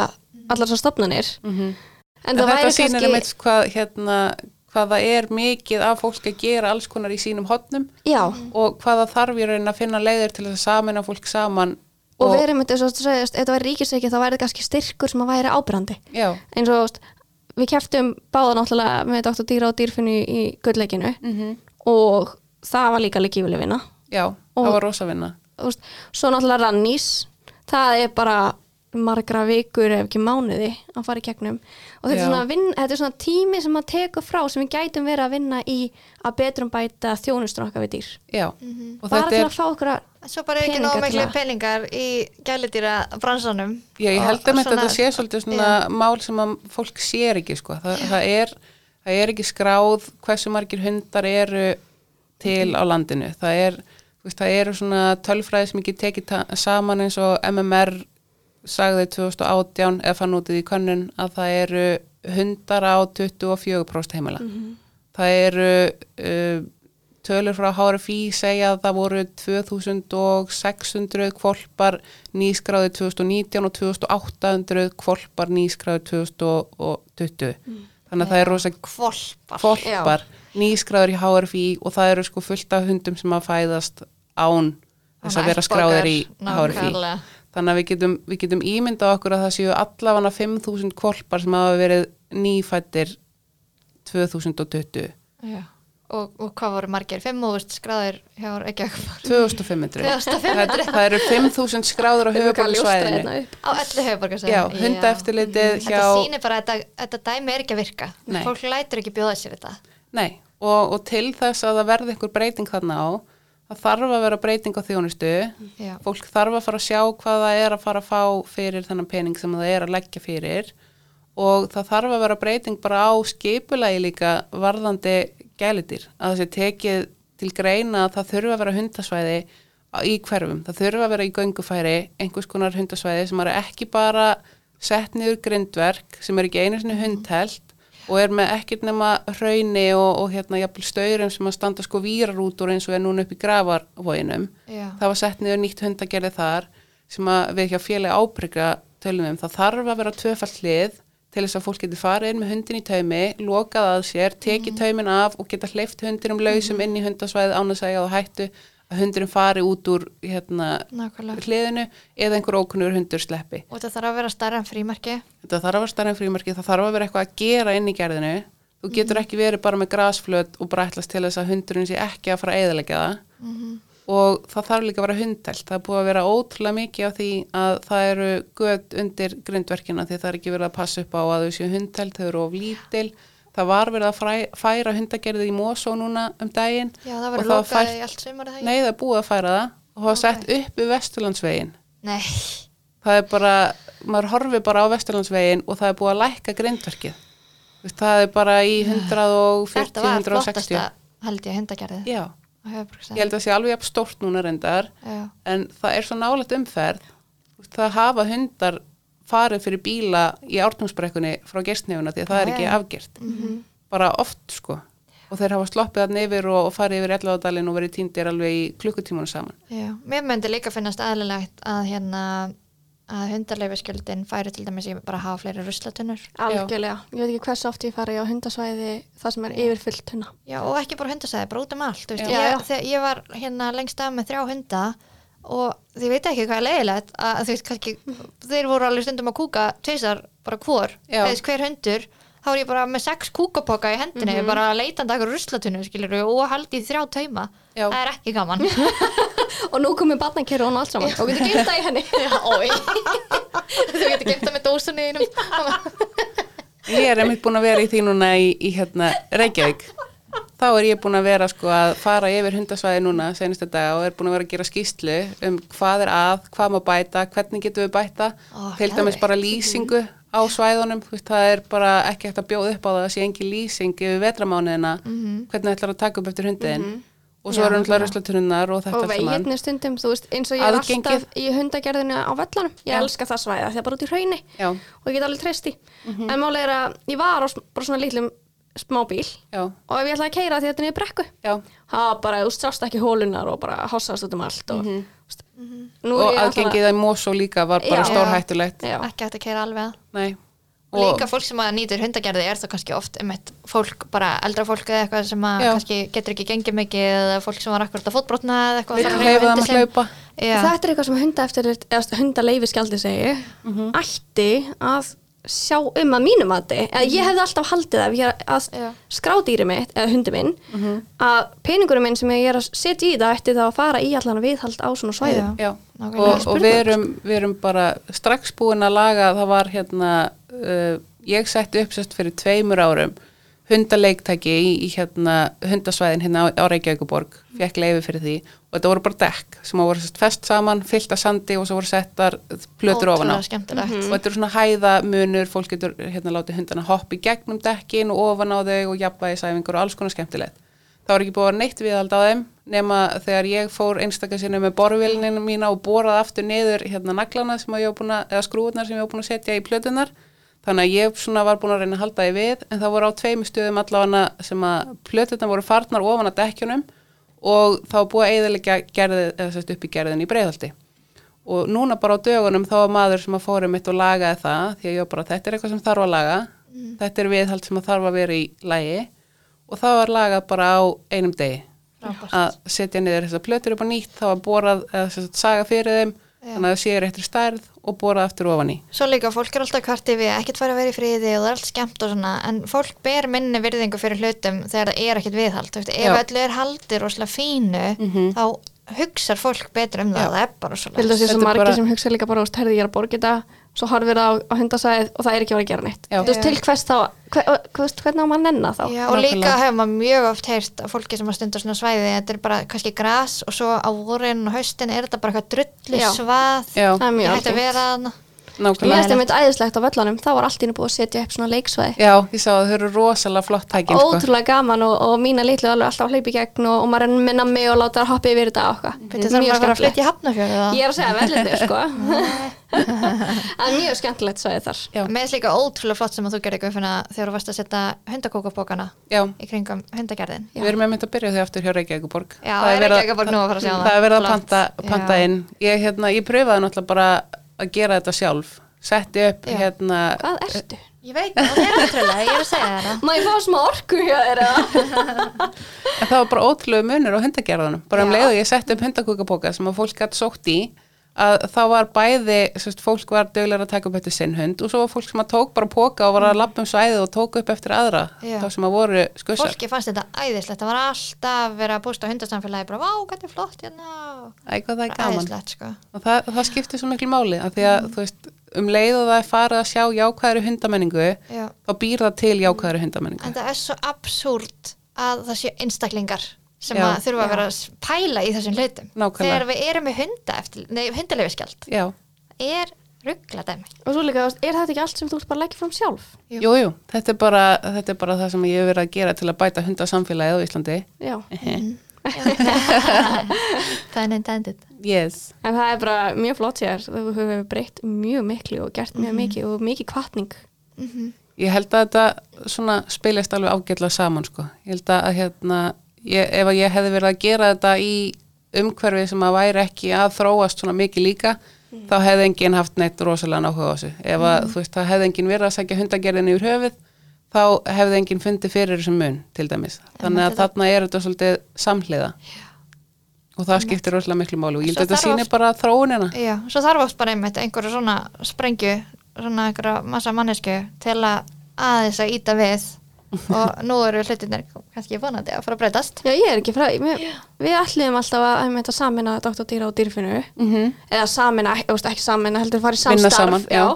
allar svo stopnarnir Mhm. en En það þetta væri sýnir kannski einmitt hvað, hérna, hvað það er mikið af fólk að gera alls konar í sínum hotnum já, og hvað það þarf í raunin að finna leiðir til þess að samina fólk saman og, við erum þetta, að ef þetta væri ríkisveiki þá væri þetta kannski styrkur sem að væri ábyrrandi Já, eins og við keftum báða náttúrulega með Dr. Dýra og Dýrfinni í gullleikinu mm og það var líka líkífuleg vinna já Og- það var rosa vinna. Svo náttúrulega rannís það er bara margra vikur ef ekki mánuði að fara í gegnum. Og þetta er, Já. svona vinn, þetta er svona tími sem að teka frá sem við gætum verið að vinna í að betrum bæta þjónustur okkar við dýr. Já, og bara þetta til er að fá okkur að Svo bara ekki nóg miklu peningar í gælidýra bransanum Já, ég held að þetta sé svolítið svona mál sem að fólk sér ekki, sko. Þa, það, er, það er ekki skráð hversu margir hundar eru til á landinu. Það er, veist, það eru svona tölfræði sem ekki tekið saman eins og MMR sagði 2018 eða fann útið í könnun að það eru hundar á 24% heimila. Það eru uh, tölur frá HRFI segja að það voru 2600 kvolpar nýskráði 2019 og 2800 kvolpar nýskráði 2020. Þannig að það er rosa Kvolpar kvolpar nýskráður í HRFI og það eru sko fullt af hundum sem að fæðast án þess að vera skráður í HRFI. Þannig að við getum, við getum ímyndað okkur að það séu allavega 5.000 kvolpar sem hafa verið nýfættir 2020. Já. Og, og hvað voru margir? 5.000 skráðir hjá Reykjavík 2500. 2500. Það, það eru 5.000 skráður á höfuborgarsvæðinu. hérna á öllu höfuborgarsæðinu Já, hundaeftirlitið hjá... Þetta sýnir bara að þetta, þetta dæmi er ekki að virka Nei. Fólk lætur ekki bjóða sér þetta Nei, og, og til þess að það verði einhver breyting þarna á, það þarf að vera breyting á þjónustu. Já. Fólk þarf að fara að sjá hvað það er að fara að fá fyrir þennan pening sem það er að leggja fyrir og það þarf að vera breyting bara á skipulagi líka varðandi gælitir. Að það sé tekið til greina að það þurfa að vera hundasvæði í hverfum. Það þurfa að vera í göngufæri, einhvers konar hundasvæði sem eru ekki bara sett niður grindverk sem er ekki einu sinni hundheld og er með ekkert nema hrauni og, og hérna jafnvel staurum sem að standa sko vírar út úr eins og er núna upp í gravarvóginum. Já. Það var sett niður nýtt hundagerði þar sem að við hjá félagi ábyrga tölum um. Það þarf að vera tvöfall hlið til þess að fólk geti farið með hundin í taumi, lokað að sér, tekið Mhm. taumin af og geta hleyft hundinum lausum inn í hundasvæði án að segja að það hættu hundurinn fari út úr hérna, hliðinu eða einhver ókunnur hundur sleppi. Og þetta þarf að vera starra en frímerki Þetta þarf að vera starra en frímarki, það þarf að vera eitthvað að gera inn í gerðinu. Þú getur ekki verið bara með grasflöt og brætlast til þess að hundurinn sé ekki að fara að eðalega það. Og það þarf líka að vera hundtelt. Það er búið að vera ótrúlega mikið af því að það eru gött undir grindverkina því það er ekki verið að passa upp á að þau séu hundtelt, þau eru of lítil. Það var verið að fræ, færa hundagerðið í Mosó núna um daginn. Já, það var lokað fært- í allt ekki? Nei, það er búið að færa það og það var sett upp við Vesturlandsveginn. Nei, það er bara, maður horfi bara á Vesturlandsvegin og það er búið að lækka grindverkið. Það er bara í 140, þetta var 160 flottasta held ég hundagerðið. Já, ég held að það sé alveg jafn stórt núna reyndar Já, en það er svo nálægt umferð. Það hafa hundar farið fyrir bíla í ártúnsbrekkunni frá gerstnefuna því að það er ekki já. afgert. Bara oft sko. Og þeir hafa sloppið þarna yfir og, og farið yfir ellavadalinn og verið týndir alveg í klukkutímanu saman. Já Mér myndi líka finnast aðlilegt að hérna að hundarleifiskjöldin færi til dæmis í bara að hafa fleiri ruslatunnur. Algjörlega, ég veit ekki hversu oft ég fari á hundasvæði það sem er yfirfyllt hunna. Já, og ekki bara hundasæði, bara út um allt þú veist, Já. ég, ég var hérna lengst af með þrjá hunda og þið veit ekki hvað er leiðilegt að þú veist kannski, þeir voru alveg stundum að kúka tveisar bara hvor, eða hver hundur þá er ég bara með sex kúkapoka í hendinni Mhm. bara leitandi akkur ruslatunum skilur og haldi í þrjá tauma. Já. það er ekki gaman. Og nú komið barnakerru og allt saman. Og getur geimt það í henni. Þú getur gemt það með dósunni Ég er einmitt búin að vera í því núna í, í hérna Reykjavík. Þá er ég búin að vera sko að fara yfir hundasvæði núna senustu dag og er búin að vera að gera skýslu um hvað er að, hvað má bæta, hvernig getum við bæta, til dæmis bara lýsingu á svæðunum, veist, það er bara ekki hægt að bjóða upp á það að sé engin lýsing yfir vetramánuðina, hvernig ætlar að taka upp eftir hundiðin og svo eru náttúrulega já. ruslatunnar og þetta og allt saman. veginni stundum, þú veist, eins og ég er Aðgengið. alltaf í hundagerðinu á vellanum ég Já. elska það svæða, því að bara út í hrauni Já, og ég get alveg treyst í en málega er að ég var á bara svona lítlum smábíl já, og ef ég ætlaði að keira því að þetta er niður brekku já, það var bara, þú sást ekki hólunar og bara hossast út um allt og mm Nú og er aðgengið að Mosó líka var bara stórhættulegt Já. ekki hægt að keira alveg að Nei. og líka fólk sem að nýtur hundagerði er það kannski oft um eitt fólk, bara eldra fólk eða eitthvað sem að Já. kannski getur ekki gengið mikið eða fólk sem var akkurat að fótbrotna eða eitthvað. Þetta er eitthvað sem hunda eftir, eða hundaleifi skjaldi segi, Mhm. ætti að sjá um að mínum mati, eða ég hefði alltaf haldið ef ég er að Já. skrá dýri mitt, eða hundi minn, Mhm. að peningurum minn sem ég er að setja í það ætti þá að fara í allan að viðhald á svona svæðum. Já, Nákvæmlega. og, og við, erum, við erum bara strax búin að laga, það var hérna, uh, ég setti upp sérst fyrir tveimur árum hundaleiktæki í, í hérna hundasvæðin hérna á, á Reykjavíkuborg, fekk leifi fyrir því og þetta voru bara dekk sem voru sérst fest saman, fyllt af sandi og svo voru settar plötur ofan á skemmtilegt og þetta eru svona hæðamunur, fólk getur hérna látið hundana hoppa í gegnum dekkin og ofan á þau og jafnvægi sæfingur og alls konar skemmtilegt. Það var ekki búið að neitt viðald á þeim nema þegar ég fór einstakar sinni með borvilninu mína og boraði aftur niður hérna naglana sem ég var búin að, eða skrúðnar sem ég var búin að setja í plötunar. Þannig að ég svona var búin að reyna að halda því við en það voru á tveimu stöðum allavega sem að plötunar voru farnar ofan að dekkjunum og þá búið eðalega gerðið, upp í gerðin í breiðhaldi og núna bara á dögunum þá var maður sem að fórum mitt og lagaði það því að ég var bara þetta er eitthvað sem þarf að laga. Þetta er viðhald sem að þarf að vera í lægi og það var lagað bara á einum degi. Frábært. að setja niður þessar plötur upp á nýtt það var borað eða sagt saga fyrir þeim þannig að það séu réttri stærð og borað aftur ofan í. Svo líka, fólk er alltaf kvarti við ekkert fara að vera í friði og það er allt skemmt og svona en fólk ber minni virðingu fyrir hlutum þegar það er ekkert viðhald. Ef öllu er haldir rosalega fínu þá hugsar fólk betur um það. Já. það er bara Vil það svolítið sé svo Þetta er margir bara- sem hugsa líka bara, þú veist, herði ég er að borga þetta, svo horfir það á, á hundasæðið og það er ekki að vera að gera neitt. Þú veist, til hvers þá, hver, þú veist, hvernig á maður að nenna þá? Já, og líka hefur maður mjög oft heyrt að fólki sem að stunda svona svæði þetta er bara kannski gras og svo á vorin og haustin er þetta bara eitthvað drulli svað Það er mjög ég nákvæmlega finnst það mitt æðislegt á völlanum, þá var allt í henni búið að setja upp svona leiksvæði. Já, ég sá að þau eru rosalega flott tækin sko. Ótrúlega gaman og, og mína litlu alveg alltaf í gegn og, og maður er með nammi og láta það hoppa yfir þetta og Þetta eitthvað. að flytja í hafnafjörðu Ég er að segja vellindir, sko. Það er mjög skemmtilegt svæði þar. Já. Mér finnst líka ótrúlega flott sem að þú gerir eitthvað finna þegar þú varst að setja hundakókabókana Já, í kringum hundagerðin við erum með mynd að byrja þau aftur hjá Reykjavíkuborg Að- gera þetta sjálf setti upp Já. hérna Hvað ertu? Ég veit, það er ótrúlega, ég er að segja það Má ég fá smá orku hjá þér það var bara ótrúlega munur á hundagerðunum. Bara um Já. leið og ég setti upp hundakúkabóka sem að fólk gæti sótt í að þá var bæði, sérst, fólk var dögulega að taka upp eftir sinn hund og svo var fólk sem að tók bara póka og var að lappa um svæðið og tók upp eftir aðra Já. þá sem að voru skussar. Fólki fannst þetta æðislegt, það var alltaf verið að bústa hundasamfélagi, bara vá, hvað er flott hérna Æ, hvað það er gaman. Æðislegt, sko Og það, það skiptir svo miklu máli af því að, þú veist, um leið og það er farið að sjá jákvæðri hundamenningu Já. þá býr það til jákvæðri hundamenningu. En það er svo absúrt að það séu einstaklingar sem Já. að þurfa að vera að pæla í þessum hlutum Nákvæmlega. Þegar við erum með hunda eftir, nei, hundalefiskjald Já, er ruggla dæmi Og svo líka, er þetta ekki allt sem þú ert bara að leggja fram sjálf? Jú. jú, þetta er, bara, þetta er bara það sem ég hef verið að gera til að bæta hundasamfélagið á Íslandi. Já. Það er intended Yes. En það er bara mjög flott sér, þú hefur breytt mjög miklu og gert mjög mikið og mikið kvartning. Ég held að þetta spilist alveg ágætlega saman sko. Ég held að hérna, ég, ef ég hefði verið að gera þetta í umhverfi sem að væri ekki að þróast svona mikið líka, þá hefði enginn haft neitt rosalega náhuga á þessu. Ef að þú veist, það hefði enginn verið að sækja hundagerðinu yfir höfuð, þá hefði enginn fundið fyrir þessum mun til dæmis. Þannig að þarna er þetta svolítið samhliða. Og það skiptir rosalega miklu máli og ég held að þetta sýnir bara þróunina. Já, svo þarf oft bara einmitt einhverju svona sprengju svona einhverja massa mannesku til að aðeins að íta við og nú eru hlutinir kannski vonandi að fara að breytast Já, ég er ekki frá, við, við ætliðum alltaf að, að, að samina Dr. Dýra og dýrfinu, Mm eða samina, ekki samina, heldur farið Vinna samstarf. saman, já.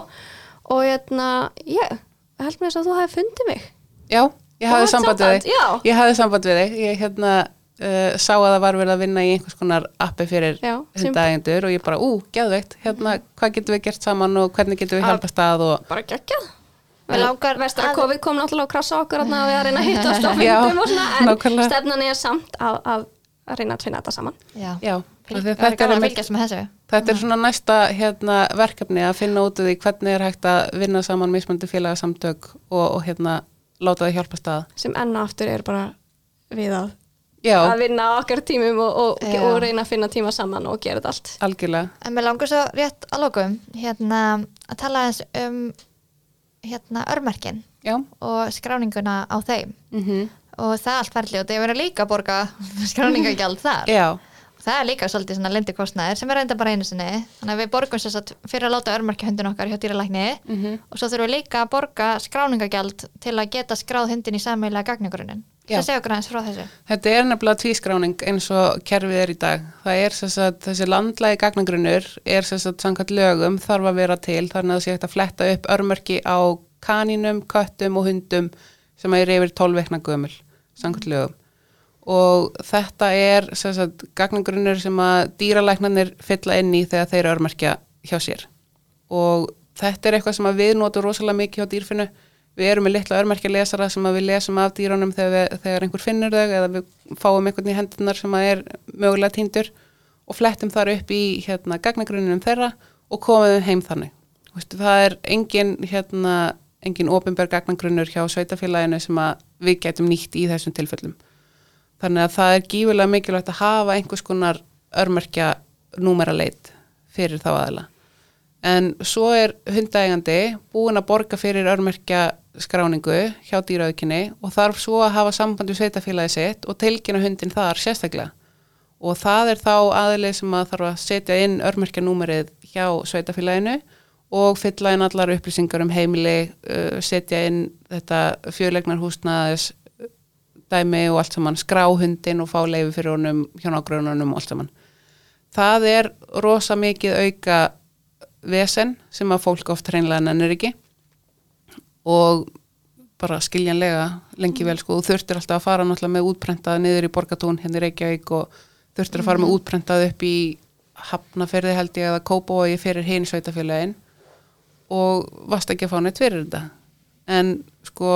Og hérna, ég held mér að þú hefði fundið mig. Já, ég hafði haft samband við samband, þig. já. Ég hafði samband við þig. Ég hérna uh, sá að það var verið að vinna í einhvers konar appi fyrir Já, sem- hundaægendur og ég bara, ú, geðveikt, hérna, hvað getum við gert saman og hvernig getum við Að- hjálpa stað og Bara geggjað. Mig langar Vestur að að- COVID kom náttúrulega að krasa okkur og við að reyna að hittast á fundum og svona, en nákvæmlega. stefnan er samt að, að, að reyna að tvinna þetta saman. Já, já, Fylg, að það er þetta er, að þessu þetta er svona næsta hérna, verkefni að finna út af því hvernig er hægt að vinna saman mismöndi félagasamtök og, og hérna láta þið hjálpa stað. Sem enn og aftur er bara við að Já. að vinna okkar tímum og, og, og reyna að finna tíma saman og gera þetta allt algjörlega En mér langar svo rétt að lokum hérna að tala eins um hérna örmerkin Já, og skráninguna á þeim. Mm og það allt ferli og það verður líka að borga skráningagjald þar. Já, það er líka svolítið svona lendi kostnæðir sem er reynda bara einu sinni þannig að við borgum sér satt fyrir að láta örmerki hundin okkar hjá dýralækni Mhm. og svo þurfum við líka að borga skráningagjald til að geta skráð hundin í sammeila gagnagrunin það segja okkur aðeins frá þessu Þetta er nefnilega tvískráning eins og kerfið er í dag. Það er að þessi landlægi gagnagrunnur er að samkvæmt lögum þarf að vera til þannig að það sé hægt að fletta upp örmörki á kaninum, köttum og hundum sem er yfir 12 veikna gömul samkvæmt lögum. Og þetta er gagnagrunnur sem að dýralæknarnir fylla inn í þegar þeir örmerkja hjá sér. Og þetta er eitthvað sem við notum rosalega mikið hjá dýrfinu. Við erum með litla örmerkja lesara sem við lesum af dýrunum þegar, við, þegar einhver finnur þau eða við fáum einhvern í hendunar sem er mögulega týndur og flettum þar upp í hérna, gagnagruninum þeirra og komum þeim heim þannig. Veist, það er engin, hérna, engin opinber gagnagrunnur hjá sveitafélaginu sem við getum nýtt í þessum tilfellum. Þannig að það er gífulega mikilvægt að hafa einhvers konar örmerkja númeraleit fyrir þá aðila. En svo er hundaegandi búin að borga fyrir örmerkja skráningu hjá dýraaukinni og þarf svo að hafa samband við sveitafélagi sitt og tilkynna hundin þar sérstaklega. Og það er þá aðilið sem að þarf að setja inn örmerkja númerið hjá sveitafélaginu og fylla inn allar upplýsingar um heimili, uh, setja inn þetta fjölegnar húsnaðis dæmi og allt saman, skrá hundin og fá leifi fyrir honum, hjá nágrununum og allt saman. Það er rosa mikið auka vesen sem að fólk oft hreinlega nennir ekki og bara skiljanlega lengi vel sko, þú þurftir alltaf að fara náttúrulega með útprentað niður í Borgatún hérna í Reykjavík og þurftir að fara með útprentað upp í Hafnaferði held ég eða Kópavogi fyrir hinn sveitafélagin og varst ekki að fá neitt fyrir þetta. En sko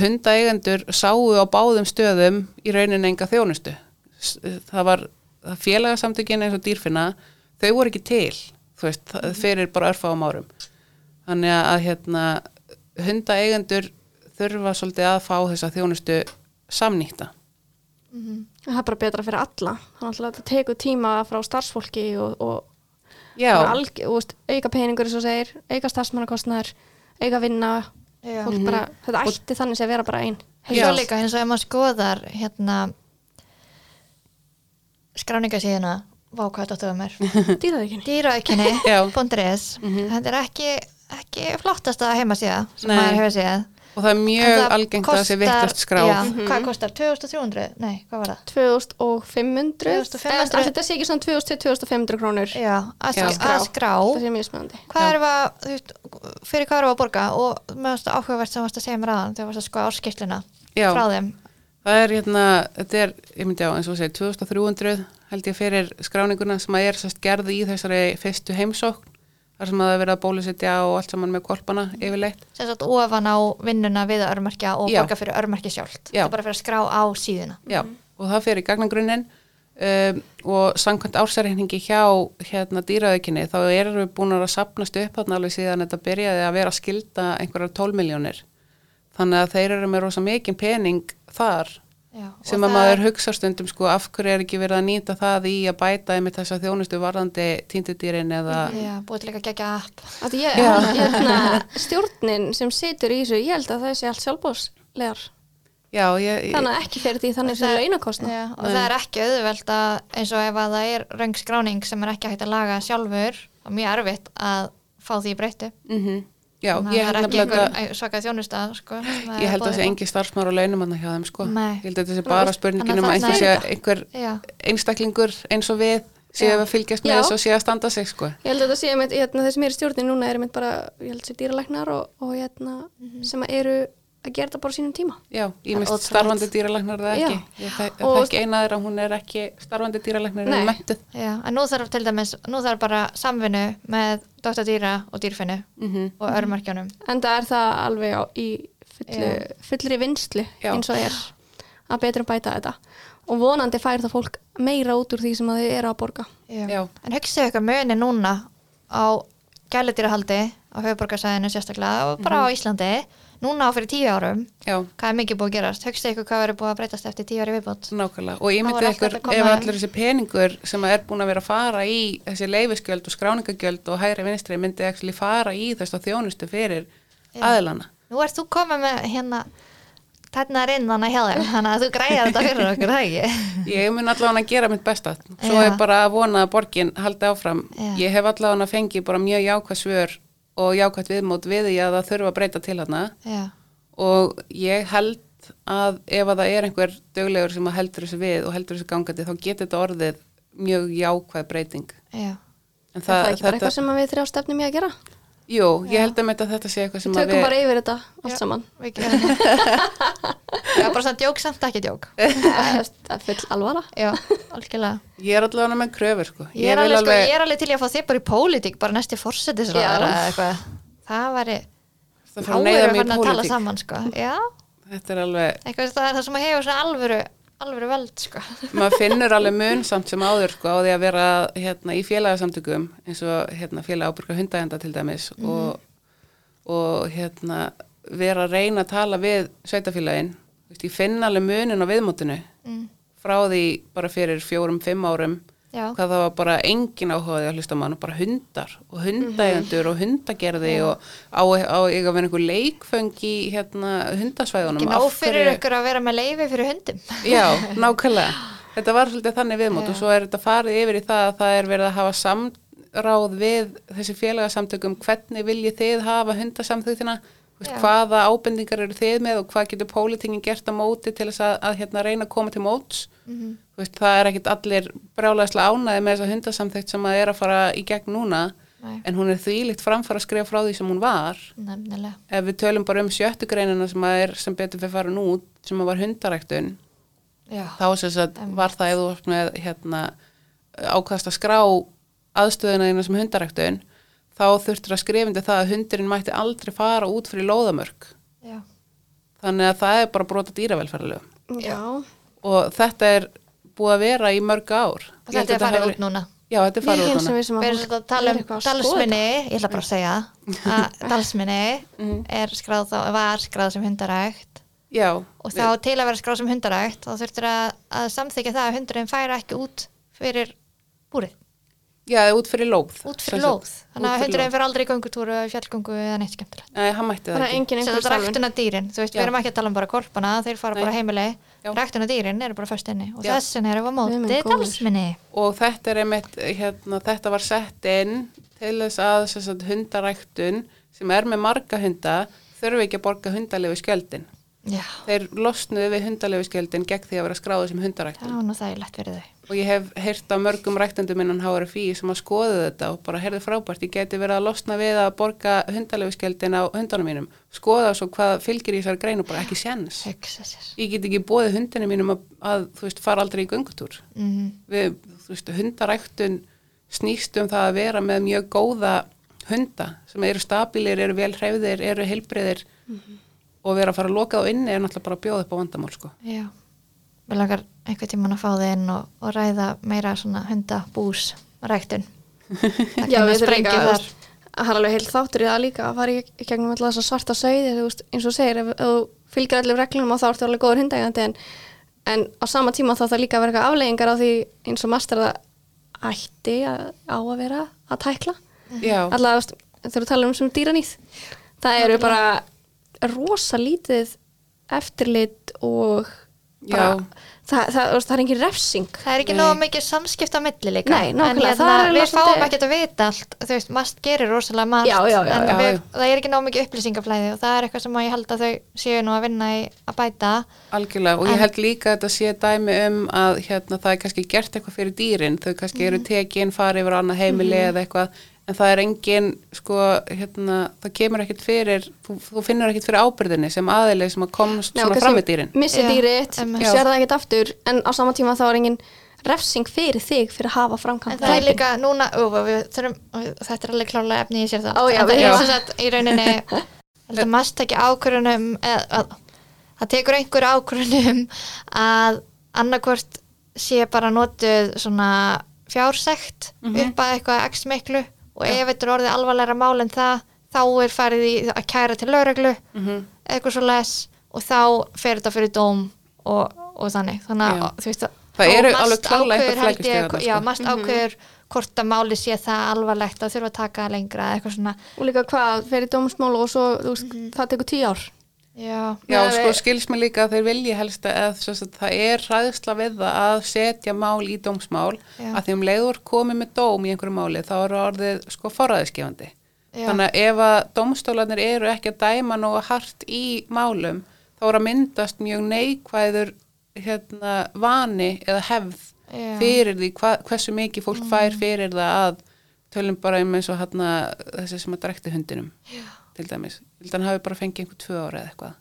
hundaeigendur sáu á báðum stöðum í rauninni enga þjónustu. S- það var það félagasamtökin eins og dýrfinna þau voru ekki til veist, það- fyrir bara örfáum árum. Þannig að hérna hundaeigendur þurfa svolítið að fá þessa þjónustu samnýtta. Það er bara betra fyrir alla. Þannig að þetta tekur tíma frá starfsfólki og, og alg, og, veist, auka peningur eins og segir, auka starfsmannakostnaður auka vinna bara, þetta ætti þannig sé að vera bara ein. Svo líka eins og ef maður skoðar hérna skráningasíðuna vá hvað þetta er ekki, ekki flottasta heimasíða sem Nei. maður hefur séð og það er mjög það algengt að það sé kostar- vittast skráð. já, hvað kostar, 2300? nei, hvað var það? 2500 2500. Eða, þetta sé ekki svona 2000-2500 krónur. Já, að, Já. að skrá. Það sé mjög er veist, fyrir hvað eru að borga? Og það áhugavert sem varst að segja mér aðan þegar varst að sko áskýsluna Já. frá þeim. Það er hérna, þetta er, ég myndi á eins og segja 2300 held ég fyrir skráninguna sem að er sérst gerði í þessari fyrstu heimsókn þar sem að það er verið að bólusetja og allt saman með kolpana yfirleitt. sem sagt ofan á vinnuna við að örmerkja og Já. borga fyrir örmerki sjálft Já. það er bara fyrir að skrá á síðuna Já, og það fyrir gagnagrunninn um, og samkvæmt ársarreiningi hjá hérna dýraaukinni þá erum við búin að sapnast upp þarna alveg síðan þetta byrjaði að vera að skilda einhverjar 12 miljónir. Þannig að þeir eru með rosa mikinn pening þar Já, og sem að maður er- hugsa stundum sko af hverju er ekki verið að nýta það í að bæta með þessa þjónustu varðandi týndudýrin eða Já, búið til líka gegja app. Að ég, hérna, stjórnin sem situr í þessu, ég held að það sé allt sjálfbóðslegar já, ég, ég, þannig að ekki fyrir því þannig sem Það- launakostna Já, og það er ekki auðvelt að eins og ef að það er röng skráning sem er ekki hægt að laga sjálfur þá er mjög erfitt að fá því breytu mm já, að ég það held að sko, sem ég held að það sé engi starfsmára launum hann hjá þeim sko. Nei. ég held að þetta sé bara spurningin um að einhver, sé, er einhver einstaklingur eins og við séu að fylgjast með þessu og séu að standa sig sko. Ég held að þetta sé með hérna, þeir sem eru í stjórnin núna eru bara, ég held að sé dýralæknar og, og hérna, sem að eru að gera þetta bara sínum tíma já, ég ótrúlegt. starfandi dýralæknar það Já. ekki ég þek- Og- þekki eina þeirra, hún er ekki starfandi dýralæknar Nei. en mentuð já, en nú þarf til dæmis nú þarf bara samvinnu með Dr. Dýra og dýrfinnu mm og örmerkjunum en það er það alveg á, í fullu, fullri vinslu Já. eins og er að betur bæta þetta og vonandi fær það fólk meira út úr því sem að þau eru að borga Já. En hugsið eitthvað muni núna á gæludýrahaldi á höfuborgarsæðinu sérstaklega og bara á Íslandi núna á fyrir tíu árum já, hvað er mikið búið að gerast, högstu ykkur hvað verið búið að breytast eftir tíu ári viðbót. Nákvæmlega. Og ég myndi ykkur að ef allir þessi peningur sem er búin að vera að fara í þessi leifisgjöld og skráningagjöld og hægri vinstri myndi ekki fara í þess að þjónustu fyrir Já. aðilana. Nú ert þú komið með hérna tætnar inn þannig hjá þeim þannig að þú græjar þetta fyrir okkur, það ekki? Ég mun allavega að gera mitt besta. Svo Já. er bara að vona að borgin haldi áfram. Já. ég hef allavega að fengi bara mjög jákvæð svör og jákvæð viðmót við því að það þurfa að breyta til hana já, og ég held að ef að það er einhver döglegur sem heldur þessu við og heldur þessu gangandi þá getur þetta orðið mjög jákvæð breyting. Já, en það er ekki bara eitthvað sem við þrjá stefnum í að gera jú, ég held að þetta, þetta sé eitthvað sem að tökum við bara yfir þetta allt Já. saman við já, bara svona djók samt ekki djók það er full alvara já, algjörlega ég er allavega með kröfur sko. ég er, vil alveg, sko, ég er alveg til í að fá þig bara í pólitík bara næsti fórsetisraðar Já. eða eitthvað það væri það fara að neyða mig í fann að tala pólitík saman sko. já, þetta er alveg eitthvað það er það sem að hefur svona alvöru alvöru völd sko. maður finnur alveg mun samt sem áður sko, á því að vera hérna, í félagasamtökum eins og hérna, félag ábyrga hundagenda til dæmis og, og hérna, vera að reyna að tala við sveitafélagin ég finn alveg munin á viðmótinu mm. frá því bara fyrir fjórum, fimm árum já, hvað það var bara engin áhugaði að hlusta mann og bara hundar og hundægendur og hundagerði og á, á að vera einhver leikföng í hérna, hundasvæðunum nóg fyrir ykkur að vera með leifi fyrir hundum Já, nákvæmlega. Þetta var svolítið þannig viðmót Já. og svo er þetta farið yfir í það að það er verið að hafa samráð við þessi félagasamtökum hvernig viljið þið hafa hundasamþugtina, Já. hvaða ábendingar eru þið með og hvað getur pólitingin gert á móti til þess að, að hérna, reyna að koma til móts. Mhm. Þú Veist, það er ekkit allir brjálæðislega ánæði með þessa hundasamþygt sem að er að fara í gegn núna Nei. en hún er þvílíkt framfara að skrifa frá því sem hún var. Nefnilega. Ef við tölum bara um sjöttu greinina sem að er sem betur fyrir farin út sem að var hundaræktun já, þá sem sagt var það varst með hérna, ákast að skrá aðstöðuna þína sem hundaræktun þá þurftur að skrifindi það að hundurinn mætti aldrei fara út fyrir lóðamörk. Já, þannig að það er bara brota dýravelferðalögum já, og þetta er búið að vera í mörg ár. Og þetta er að farið út núna. Já, þetta er farið er út eins og núna. við sem við erum að tala um dalsminni ég ætla bara að segja. Að dalsminni er skráð þá, var skráð sem hundarækt. Já, og þá til að vera skráð sem hundarækt þá þurftur að, að samþykja það að hundurinn færa ekki út fyrir búrið, já, út fyrir lóð. Út fyrir lóð. þannig að hundurinn fyrir aldrei í göngutúru eða fjallgöngu eða neitt skemmtilegt? Nei, hann mætti það bara ekki. engin sem einhver þetta er salun ræktuna dýrin, þú veist, Já. við erum ekki að tala um bara korpana, þeir fara Nei. bara heimili. Já. ræktuna dýrin eru bara först inni og þessin við á móti dalsminni og þetta er einmitt, hérna, þetta var sett inn til þess að sem sagt, hundaræktun sem er með marga hunda þurfi ekki að borga hundalegu skjöldin já, þeir losnuðu við hundalegu skjöldin gegn því að vera skráðu sem það hundaræktun var nú það er lett fyrir þau. Og ég hef heyrt af mörgum ræktendum innan HRFI sem að skoðu þetta og bara heyrðu frábært, ég geti verið að losna við að borga hundalegu skjöldin á hundunum mínum. Skoða svo hvað fylgir í þessari greinu bara ekki séns. Ég get ekki bóðið hundinu mínum að, að þú veist, fara aldrei í göngutúr. Mm við, þú veist, hundaræktun snýst um það að vera með mjög góða hunda sem eru stabilir, eru vel hreyfðir, eru heilbreyðir og vera að fara að loka á inni er náttúrulega bara að bjóða upp á vandamál sko. Já, við langar einhvern tíman að fá þið inn og, og ræða meira svona hundabús ræktun. Það já, við þurfum líka að það er alveg heilt þáttur í það líka að fara í, í gegnum alltaf þessa svarta sauði þú veist, eins og segir, ef, ef þú fylgir allir reglunum og þá ertu alveg góður hundægandi en, en á sama tíma þá það líka að vera afleggingar á því eins og master það ætti að, á að vera að tækla. Já, alltaf þegar þú talar um sem dýranýð það eru bara rosa lítið eftirlit og bara, það, það, það, er engin refsing Það er ekki nóg mikið samskipt á milli líka. Nei, nákvæmlega, En það hérna, við fáum svolítið- ekkert að vita allt. Þú veist, mast gerir rosalega margt. Já, já, já, en já. við, það er ekki nóg mikið upplýsingaflæði og það er eitthvað sem að ég held að þau séu nú að vinna í að bæta. algjörlega og ég held líka að þetta sé dæmi um að hérna, það er kannski gert eitthvað fyrir dýrin þau kannski eru tekin, fari yfir á annað heimili eða eitthvað, en það er engin sko, hérna, það kemur ekkert fyrir þú, þú finnur ekkert fyrir ábyrðinni sem aðileg sem að komst Já, svona fram með dýrin missi Já, dýrið, einmitt. sér það ekkert aftur en á sama tíma þá er engin refsing fyrir þig fyrir að hafa En framkvæmt það er líka núna, ú, við þurfum, þetta er alveg klálega efni í sér það. Ó, já, En það er sem sagt í rauninni, held að mast ekki ákvörunum, að, það tekur einhver ákvörunum að annarkvort sé bara notuð svona fjársekt upp að eitthvað x miklu og ef þetta er orðið alvarlega mál en það þá er farið í að kæra til lögreglu Mhm. eitthvað svo les og þá fer þetta fyrir dóm og, og þannig. Þannig að þú veist að Það eru alveg ég, flækjustig þarna, já, sko. mast ákveður hvort að máli sé það alvarlegt að þurfa að taka lengra eða eitthvað svona. Og líka hvað, fer í dómsmál og svo, þú veist, það tekur tíu ár já, Já, sko við- skils mér líka að þeir vilji helst að, það er ræðsla við það að setja mál í dómsmál Já. að því um leiður komið með dóm í einhverju máli þá eru orðið sko forræðiskefandi þannig að ef að dómstólarnir eru ekki að dæma nógu hart í málum þá er að myndast mjög neikvæður hérna, vani eða hefð Já. fyrir því hva, hversu mikið fólk fær fyrir það að tölum bara um eins og hérna, þessi sem að drekti hundinum Já. Til dæmis, að hann hafi bara fengið einhver tvö ára eða eitthvað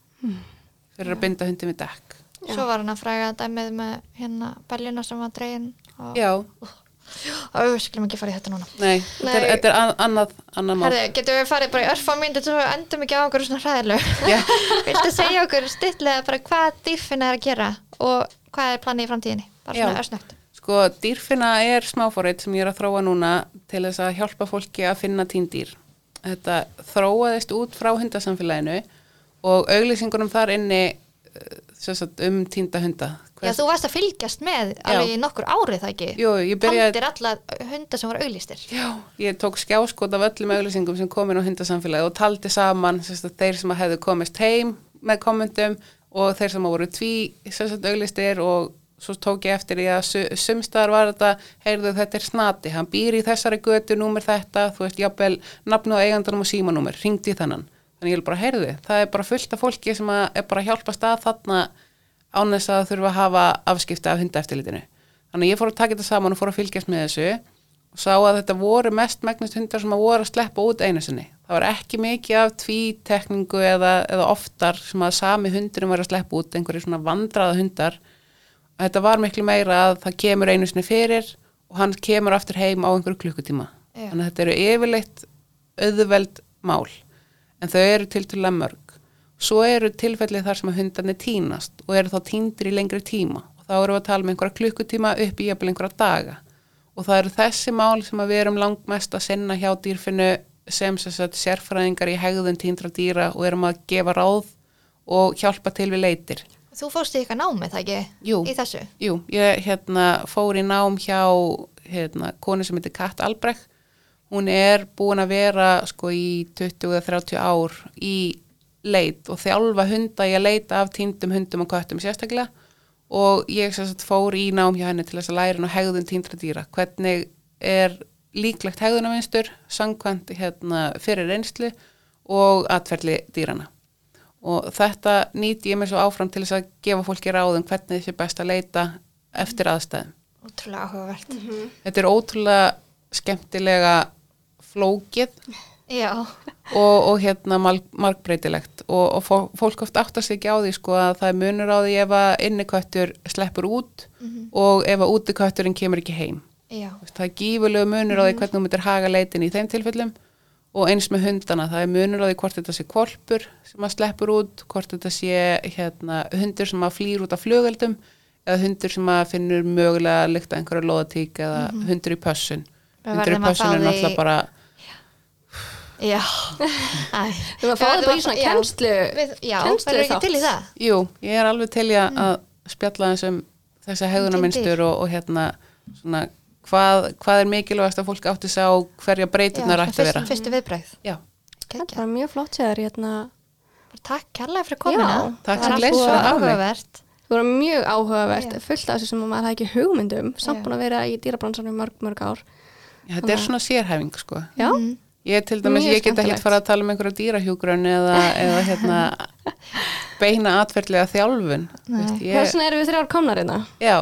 fyrir að binda hundin við dekk. Svo var hann að fræga dæmið með hérna beljuna sem var dregin og, Já, og við skulum ekki fara í þetta núna. Nei, þetta er, Nei. þetta er an- annað, annað mál. Herði, getum við farið bara í örfa myndir svo við endum ekki á okkur svona hræðilegu? Já. Viltu segja okkur styrlega bara hvað dýrfinn er að gera og hvað er planið í framtíðinni? Bara svona Já. örsnögt. Sko, dýrfinna er smáfórið sem ég er að þróa núna til þess að hjálpa fólki að finna tíndýr. Þetta þróaðist út frá hundasamfélaginu og auglýsingunum þar inni eh, sagt, um tínda hunda. Já, þú varst að fylgjast með alveg í nokkur árið það ekki? Jú, ég byrjaði... Taldir alla hunda sem voru auglýstir. Já, ég tók skjáskot af öllum auglýsingum sem komin á hundasamfélagi og taldi saman sagt, þeir sem hefðu komist heim með kommentum og þeir sem voru tví auglýstir og svo tók ég eftir því að su- sumstaðar var þetta, heyrðu þetta er snati, hann býr í þessari götu, númer þetta, þú veist, jafnvel nafnu og eigandunum og símanúmer, ringdi í þennan. Þannig ég vil bara heyrðu, það er bara fullt af fólki sem að er bara að hjálpa stað þarna án þess að þurfa að hafa afskipta af hundaeftirlitinu. Þannig að ég fór að taka þetta saman og fór að fylgjast með þessu og sá að þetta voru mest megnast hundar sem að voru að sleppa út einu sinni. Það var ekki mikið af tvítekningu eða, eða Þetta var miklu meira að það kemur einu sinni fyrir og hann kemur aftur heim á einhverju klukkutíma. Já. Þannig að þetta eru yfirleitt auðveld mál, en þau eru til til að mörg. Svo eru tilfellið þar sem að hundarnir tínast og eru þá tíndir í lengri tíma og þá erum við að tala um einhverja klukkutíma upp í jafnvel einhverja daga og það eru þessi mál sem að við erum langmest að sinna hjá dýrfinu sem sérfræðingar í hegðun tíndra dýra og erum að gefa ráð og hjálpa til við leitir. Þú fórst í eitthvað námið það ekki? Jú. Í þessu? Jú, ég hérna, fór í nám hjá hérna, konu sem heitir Kat Albrecht. Hún er búin að vera sko í 20-30 ár í leit og þjálfa hunda að leita af týndum hundum og köttum sérstaklega og ég sagt fór í nám hjá henni til þess að læra hann á hegðun týndra dýra. Hvernig er líklegt hegðunavinstur, sangkvæmt hérna, fyrir reynslu og atferðli dýrana og þetta nýti ég mér svo áfram til þess að gefa fólki ráðum hvernig þessi best að leita eftir aðstæðum. Ótrúlega áhugavert. Þetta er ótrúlega skemmtilega flókið Já, og, og hérna marg, margbreytilegt. Og, og fó- fólk oft áttar sig ekki á því sko að það er munur á því ef að inniköttur sleppur út og ef að útikötturinn kemur ekki heim. já, Það er gífulegu munur á því hvernig þú myndir haga leitin í þeim tilfellum og eins með hundana, það er munur á því hvort þetta sé kvolpur sem að sleppur út, hvort þetta sé hérna, hundur sem að flýr út af flugöldum eða hundur sem að finnur mögulega að lykta einhverju loðatík eða hundur í pössun. Hundur í að pössun er náttúrulega bara, já. Þú var að fá það bara í svona Við, Já, kennslu verður ekki þátt. til í það jú, ég er alveg til í að að spjalla þessum þessi hegðunarmynstur og, og hérna svona hvað, hvað er mikilvægast að fólk átti sig á hverja breytunar ætti að vera. fyrst, Fyrstu viðbröð Já, Þetta er bara mjög flott sér hérna Takk kærlega fyrir komuna Já, takk Það sem var svo áhugavert Það voru mjög áhugavert, Já. fullt af þessu sem maður hafði ekki hugmyndum, samt Já. búin að vera í dýrabransanum mörg, mörg ár. Já, þetta er svona sérhæfing sko. Já, Mhm. Ég til dæmis, Mjög ég get ekki fara að tala um einhverju dýrahjúgrun eða, eða hérna beina atferðlega þjálfun. Þú Nei. Veist, þess ég, vegna erum við þrjár komnar hérna. já,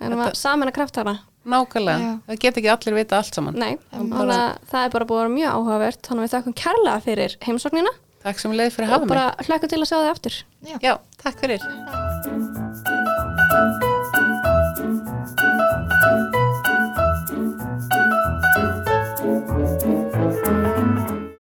Þannig að saman að kraftara. Nákvæmlega, Já. það get ekki allir vita allt saman. Nei, þannig bara... að það er bara búið að vera mjög áhugavert. Þannig að við þakkum kærlega fyrir heimsóknina Takk sem leið fyrir að hafa mig. Og bara hlaka til að sjá það eftir Já, Já. takk fyrir.